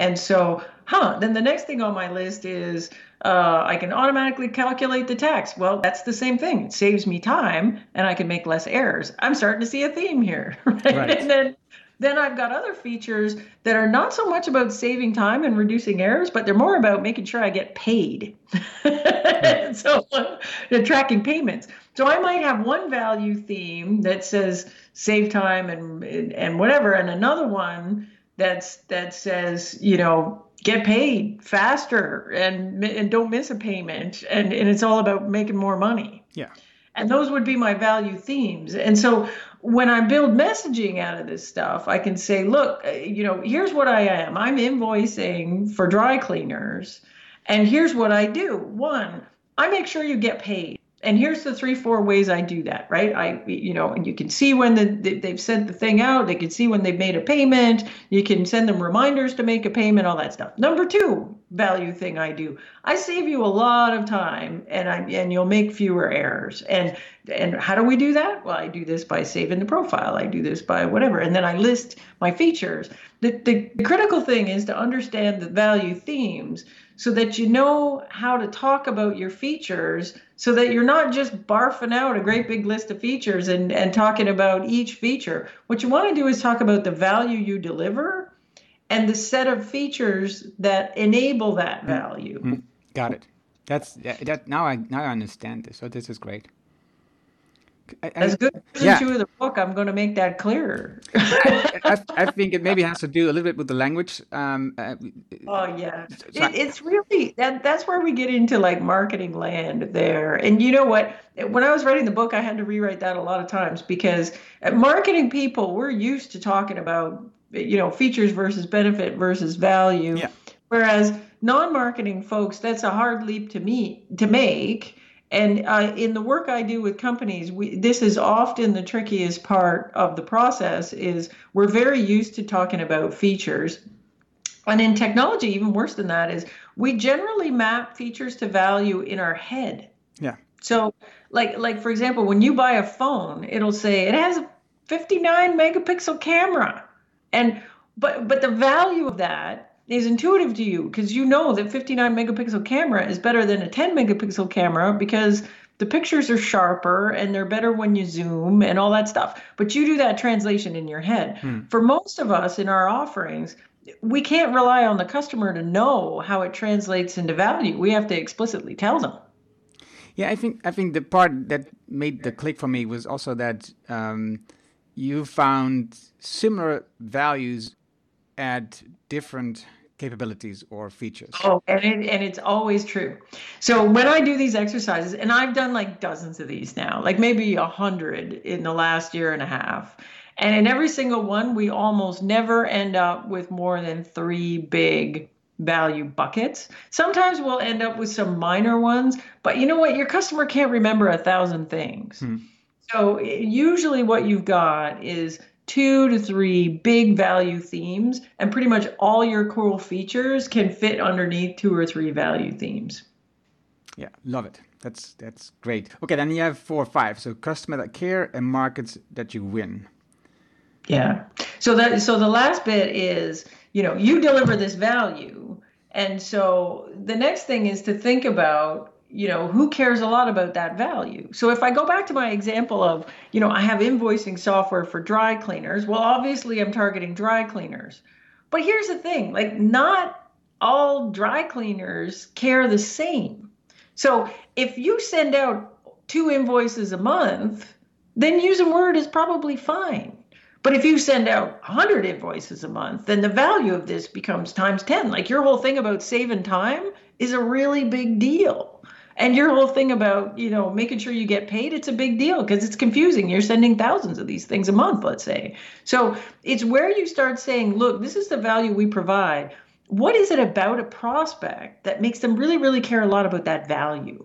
and so huh then the next thing on my list is uh, I can automatically calculate the tax. Well, that's the same thing. It saves me time and I can make less errors. I'm starting to see a theme here. Right? right. And then then I've got other features that are not so much about saving time and reducing errors, but they're more about making sure I get paid. right. so uh, tracking payments. So I might have one value theme that says save time and and whatever, and another one that's that says you know get paid faster and and don't miss a payment. And and it's all about making more money. Yeah. And those would be my value themes. And so when i build messaging out of this stuff i can say look uh, you know here's what i am. I'm invoicing for dry cleaners. And here's what i do. One i make sure you get paid and here's the three four ways i do that right? I you know and you can see when the, they've sent the thing out. They can see when they've made a payment. You can send them reminders to make a payment all that stuff. Number two value thing i do i save you a lot of time and i and you'll make fewer errors. And and how do we do that? Well i do this by saving the profile. I do this by whatever. And then i list my features. The, the, the critical thing is to understand the value themes so that you know how to talk about your features so that you're not just barfing out a great big list of features and, and talking about each feature. What you want to do is talk about the value you deliver and the set of features that enable that mm-hmm. value. Mm-hmm. Got it. That's that now I now I understand this. So this is great. I, As good as yeah. the book, I'm going to make that clearer. I, I, think it maybe has to do a little bit with the language. Um, uh, oh yeah, it, it's really that. That's where we get into like marketing land there. And you know what? When I was writing the book, I had to rewrite that a lot of times because marketing people we're used to talking about you know features versus benefit versus value. Yeah. Whereas non-marketing folks, that's a hard leap to me to make. And uh, in the work I do with companies, we, this is often the trickiest part of the process. Is we're very used to talking about features, and in technology, even worse than that is we generally map features to value in our head. Yeah. So, like, like for example, when you buy a phone, it'll say it has a 59 megapixel camera, and but but the value of that is intuitive to you because you know that 59 megapixel camera is better than a 10 megapixel camera because the pictures are sharper and they're better when you zoom and all that stuff. But you do that translation in your head. Hmm. For most of us in our offerings, we can't rely on the customer to know how it translates into value. We have to explicitly tell them. Yeah, I think I think the part that made the click for me was also that um, you found similar values at different capabilities or features. Oh, and it, and it's always true. So when I do these exercises, and I've done like dozens of these now, like maybe a hundred in the last year and a half, and in every single one, we almost never end up with more than three big value buckets. Sometimes we'll end up with some minor ones, but you know what? Your customer can't remember a thousand things. Hmm. So usually what you've got is two to three big value themes, and pretty much all your cool features can fit underneath two or three value themes. Yeah, love it. That's that's great. Okay, then you have four or five. So customer that care and markets that you win. Yeah. So that so the last bit is, you know, you deliver this value. And so the next thing is to think about you know who cares a lot about that value so if i go back to my example of you know i have invoicing software for dry cleaners well obviously i'm targeting dry cleaners but here's the thing like not all dry cleaners care the same so if you send out two invoices a month then using word is probably fine but if you send out 100 invoices a month, then the value of this becomes times 10. Like your whole thing about saving time is a really big deal. And your whole thing about, you know, making sure you get paid, it's a big deal because it's confusing. You're sending thousands of these things a month, let's say. So it's where you start saying, look, this is the value we provide. What is it about a prospect that makes them really, really care a lot about that value?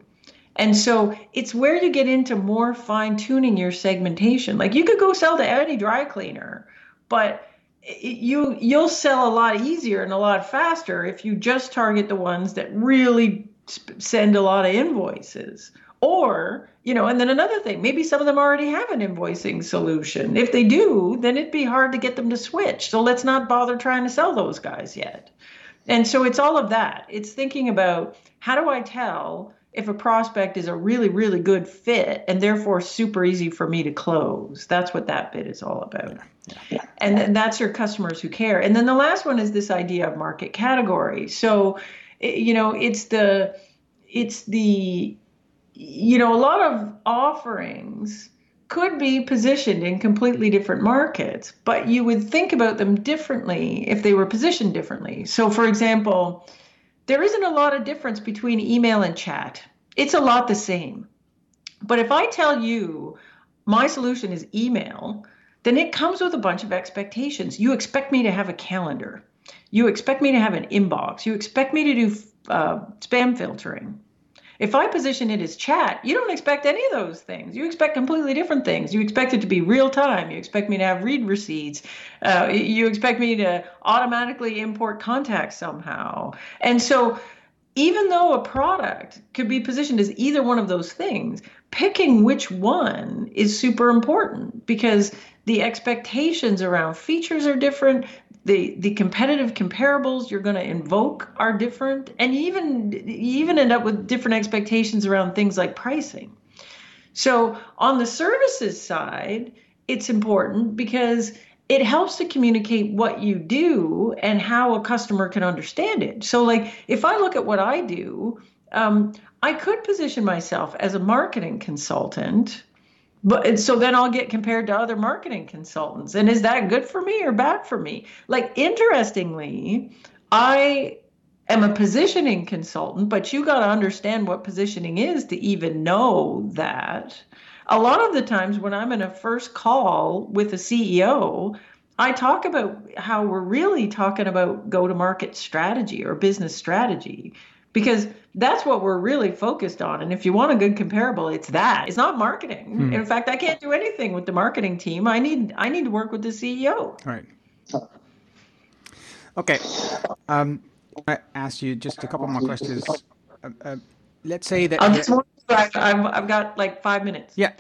And so it's where you get into more fine tuning your segmentation. Like you could go sell to any dry cleaner, but you you'll sell a lot easier and a lot faster if you just target the ones that really send a lot of invoices. Or, you know, and then another thing, maybe some of them already have an invoicing solution. If they do, then it'd be hard to get them to switch. So let's not bother trying to sell those guys yet. And so it's all of that. It's thinking about how do I tell if a prospect is a really, really good fit and therefore super easy for me to close. That's what that bit is all about. Yeah. And, and that's your customers who care. And then the last one is this idea of market category. So you know it's the it's the you know a lot of offerings could be positioned in completely different markets but you would think about them differently if they were positioned differently. So for example there isn't a lot of difference between email and chat. It's a lot the same. But if i tell you my solution is email then it comes with a bunch of expectations. You expect me to have a calendar you expect me to have an inbox. You expect me to do uh, spam filtering. If I position it as chat, you don't expect any of those things. You expect completely different things. You expect it to be real time. You expect me to have read receipts. Uh, you expect me to automatically import contacts somehow. And so, even though a product could be positioned as either one of those things, picking which one is super important because the expectations around features are different the the competitive comparables you're going to invoke are different and you even you even end up with different expectations around things like pricing. So on the services side it's important because it helps to communicate what you do and how a customer can understand it. So like if i look at what i do um, i could position myself as a marketing consultant but so then I'll get compared to other marketing consultants. And is that good for me or bad for me? Like interestingly, I am a positioning consultant, but you got to understand what positioning is to even know that. A lot of the times when I'm in a first call with a CEO, I talk about how we're really talking about go to market strategy or business strategy because that's what we're really focused on. And if you want a good comparable, it's that. It's not marketing. Hmm. In fact, I can't do anything with the marketing team. I need I need to work with the CEO. Right. Okay. Um, I ask you just a couple more questions. Uh, uh, let's say that. I'm just I've, I've got like five minutes. Yeah.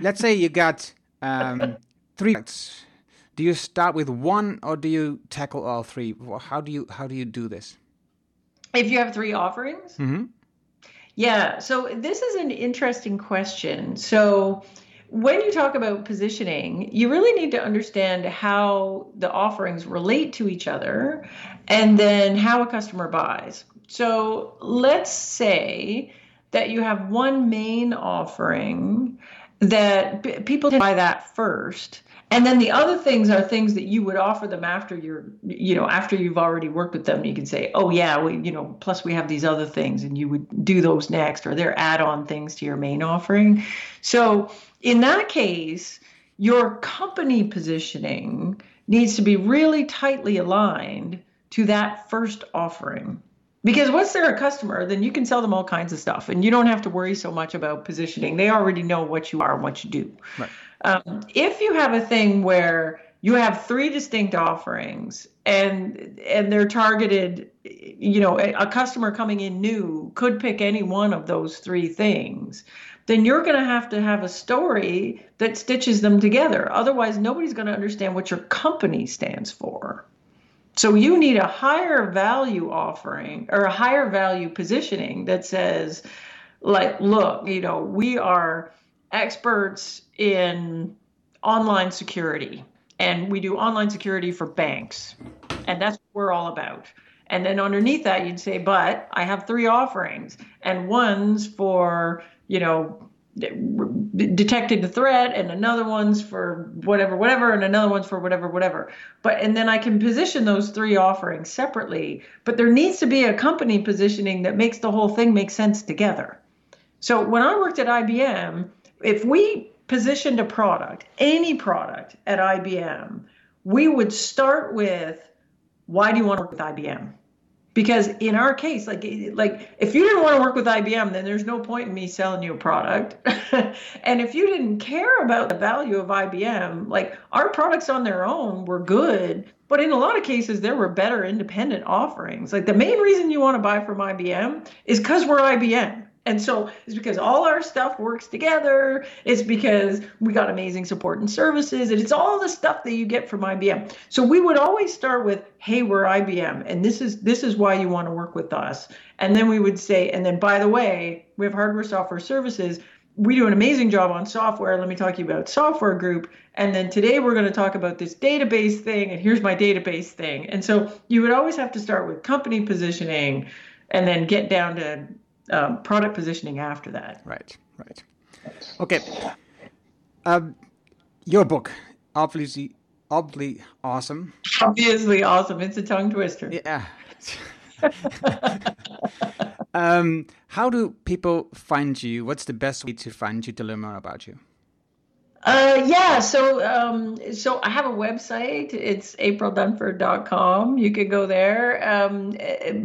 let's say you got um, three. Do you start with one or do you tackle all three? How do you how do you do this? If you have three offerings? Mm-hmm. Yeah. So this is an interesting question. So when you talk about positioning, you really need to understand how the offerings relate to each other and then how a customer buys. So let's say that you have one main offering that people buy that first and then the other things are things that you would offer them after you're you know after you've already worked with them. You can say oh yeah we you know plus we have these other things and you would do those next or they're add-on things to your main offering. So in that case your company positioning needs to be really tightly aligned to that first offering. Because once they're a customer then you can sell them all kinds of stuff and you don't have to worry so much about positioning. They already know what you are and what you do. Right um, if you have a thing where you have three distinct offerings and and they're targeted you know a, a customer coming in new could pick any one of those three things then you're going to have to have a story that stitches them together. Otherwise nobody's going to understand what your company stands for. So you need a higher value offering or a higher value positioning that says like look you know we are experts in online security and we do online security for banks and that's what we're all about. And then underneath that you'd say but i have three offerings and one's for you know detecting the threat and another one's for whatever whatever and another one's for whatever whatever. But and then i can position those three offerings separately but there needs to be a company positioning that makes the whole thing make sense together. So when i worked at ibm if we positioned a product, any product at IBM, we would start with why do you want to work with IBM? Because in our case, like like if you didn't want to work with IBM, then there's no point in me selling you a product. and if you didn't care about the value of IBM, like our products on their own were good, but in a lot of cases there were better independent offerings. Like the main reason you want to buy from IBM is because we're IBM and so it's because all our stuff works together. It's because we got amazing support and services. And it's all the stuff that you get from IBM. So we would always start with, hey, we're IBM. And this is this is why you want to work with us. And then we would say, and then by the way, we have hardware, software, services. We do an amazing job on software. Let me talk to you about software group. And then today we're going to talk about this database thing. And here's my database thing. And so you would always have to start with company positioning and then get down to um, product positioning after that. Right, right. Okay. Um, your book, obviously, obviously awesome. Obviously awesome. It's a tongue twister. Yeah. um, how do people find you? What's the best way to find you to learn more about you? Uh, yeah, so um, so I have a website. It's aprildunford.com. You could go there. Um,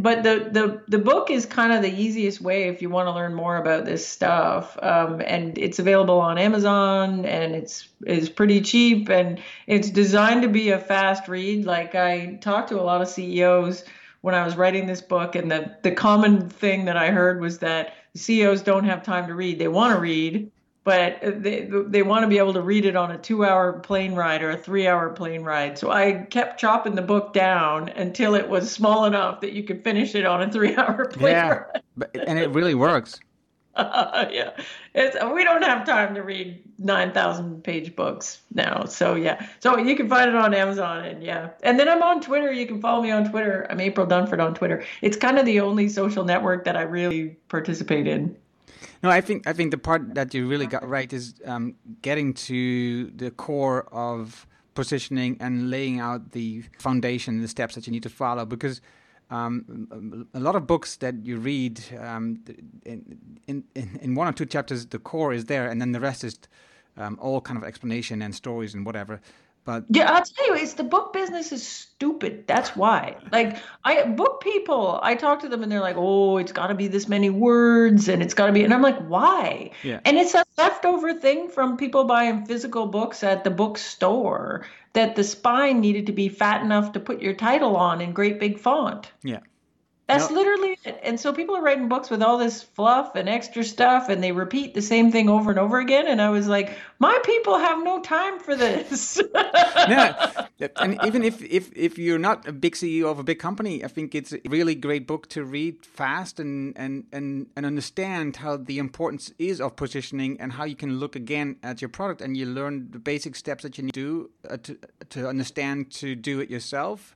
but the, the the book is kind of the easiest way if you want to learn more about this stuff. Um, and it's available on Amazon, and it's is pretty cheap, and it's designed to be a fast read. Like I talked to a lot of CEOs when I was writing this book, and the the common thing that I heard was that CEOs don't have time to read. They want to read but they they want to be able to read it on a two hour plane ride or a three hour plane ride. So I kept chopping the book down until it was small enough that you could finish it on a three hour plane yeah, ride. But, and it really works. Uh, yeah, it's, we don't have time to read nine thousand page books now. So yeah, so you can find it on Amazon and yeah, and then I'm on Twitter. You can follow me on Twitter. I'm April Dunford on Twitter. It's kind of the only social network that I really participate in. No, I think I think the part that you really got right is um, getting to the core of positioning and laying out the foundation, the steps that you need to follow, because. Um, a lot of books that you read, um, in, in, in one or two chapters, the core is there, and then the rest is um, all kind of explanation and stories and whatever. But Yeah, I'll tell you, it's the book business is stupid. That's why. Like I book people, I talk to them and they're like, "Oh, it's got to be this many words and it's got to be." And I'm like, "Why?" Yeah. And it's a leftover thing from people buying physical books at the bookstore that the spine needed to be fat enough to put your title on in great big font. yeah, That's literally it. And so people are writing books with all this fluff and extra stuff, and they repeat the same thing over and over again. And I was like, my people have no time for this. yeah. And even if, if if you're not a big CEO of a big company, I think it's a really great book to read fast and and and and understand how the importance is of positioning and how you can look again at your product and you learn the basic steps that you need to do uh, to to understand to do it yourself.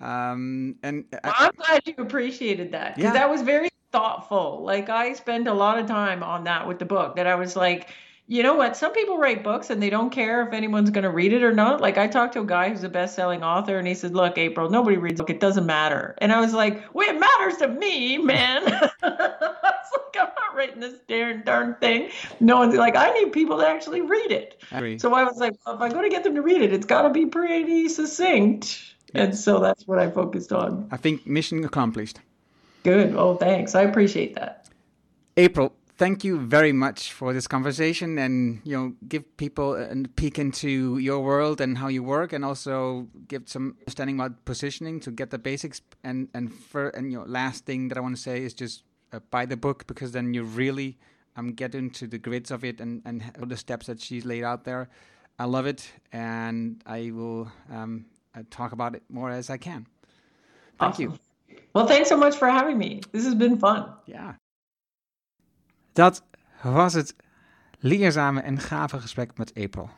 Um, and I, I'm glad you appreciated that because Yeah. that was very thoughtful. Like I spend a lot of time on that with the book. That I was like, you know what? Some people write books and they don't care if anyone's going to read it or not. Like I talked to a guy who's a best-selling author, and he said, "Look, April, nobody reads book. It doesn't matter." And I was like, "Well, it matters to me, man." I was like, "I'm not writing this darn darn thing." No one's like, "I need people to actually read it." I. So I was like, well, if I'm going to get them to read it, it's got to be pretty succinct. And so that's what I focused on. I think mission accomplished. Good. Oh, thanks. I appreciate that. April, thank you very much for this conversation and you know give people a peek into your world and how you work and also give some understanding about positioning to get the basics and and for and your last thing that I want to say is just uh, buy the book because then you really um get into the grids of it and and all the steps that she's laid out there. I love it and I will um talk about it more as I can. Thank you. Well, thanks so much for having me. This has been fun. Ja. Dat was het leerzame en gave gesprek met April.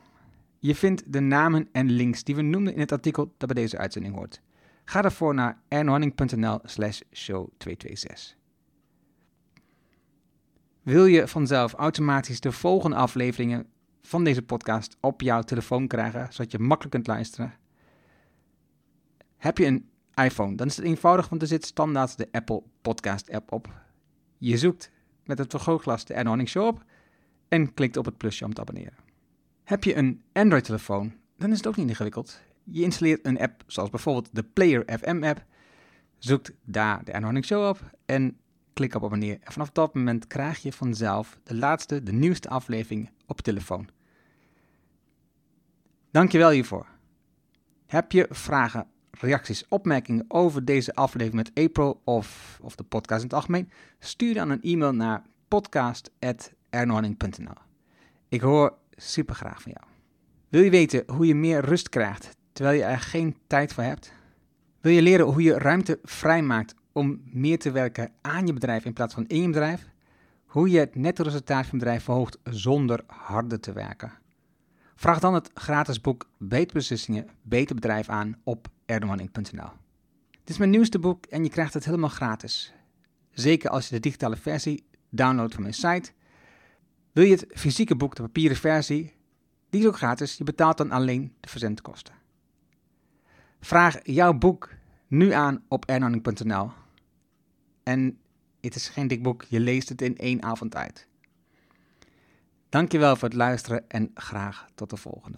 Je vindt de namen en links die we noemden in het artikel dat bij deze uitzending hoort. Ga daarvoor naar ernhorning.nl slash show 226. Wil je vanzelf automatisch de volgende afleveringen van deze podcast op jouw telefoon krijgen, zodat je makkelijk kunt luisteren? Heb je een iPhone, dan is het eenvoudig, want er zit standaard de Apple Podcast app op. Je zoekt met het vergrootglas de Horning Show op en klikt op het plusje om te abonneren. Heb je een Android-telefoon, dan is het ook niet ingewikkeld. Je installeert een app zoals bijvoorbeeld de Player FM app, zoekt daar de Horning Show op en klik op abonneren. En vanaf dat moment krijg je vanzelf de laatste, de nieuwste aflevering op telefoon. Dankjewel hiervoor. Heb je vragen, reacties, opmerkingen over deze aflevering met April of, of de podcast in het algemeen? Stuur dan een e-mail naar podcast.ernhorning.nl. Ik hoor super graag van jou. Wil je weten hoe je meer rust krijgt terwijl je er geen tijd voor hebt? Wil je leren hoe je ruimte vrijmaakt om meer te werken aan je bedrijf in plaats van in je bedrijf? Hoe je het netto resultaat van je bedrijf verhoogt zonder harder te werken? Vraag dan het gratis boek Beter Beslissingen, Beter Bedrijf aan op erdoorning.nl. Dit is mijn nieuwste boek en je krijgt het helemaal gratis. Zeker als je de digitale versie downloadt van mijn site. Wil je het fysieke boek, de papieren versie, die is ook gratis. Je betaalt dan alleen de verzendkosten. Vraag jouw boek nu aan op erdoorning.nl. En het is geen dik boek, je leest het in één avond uit. Dankjewel voor het luisteren en graag tot de volgende.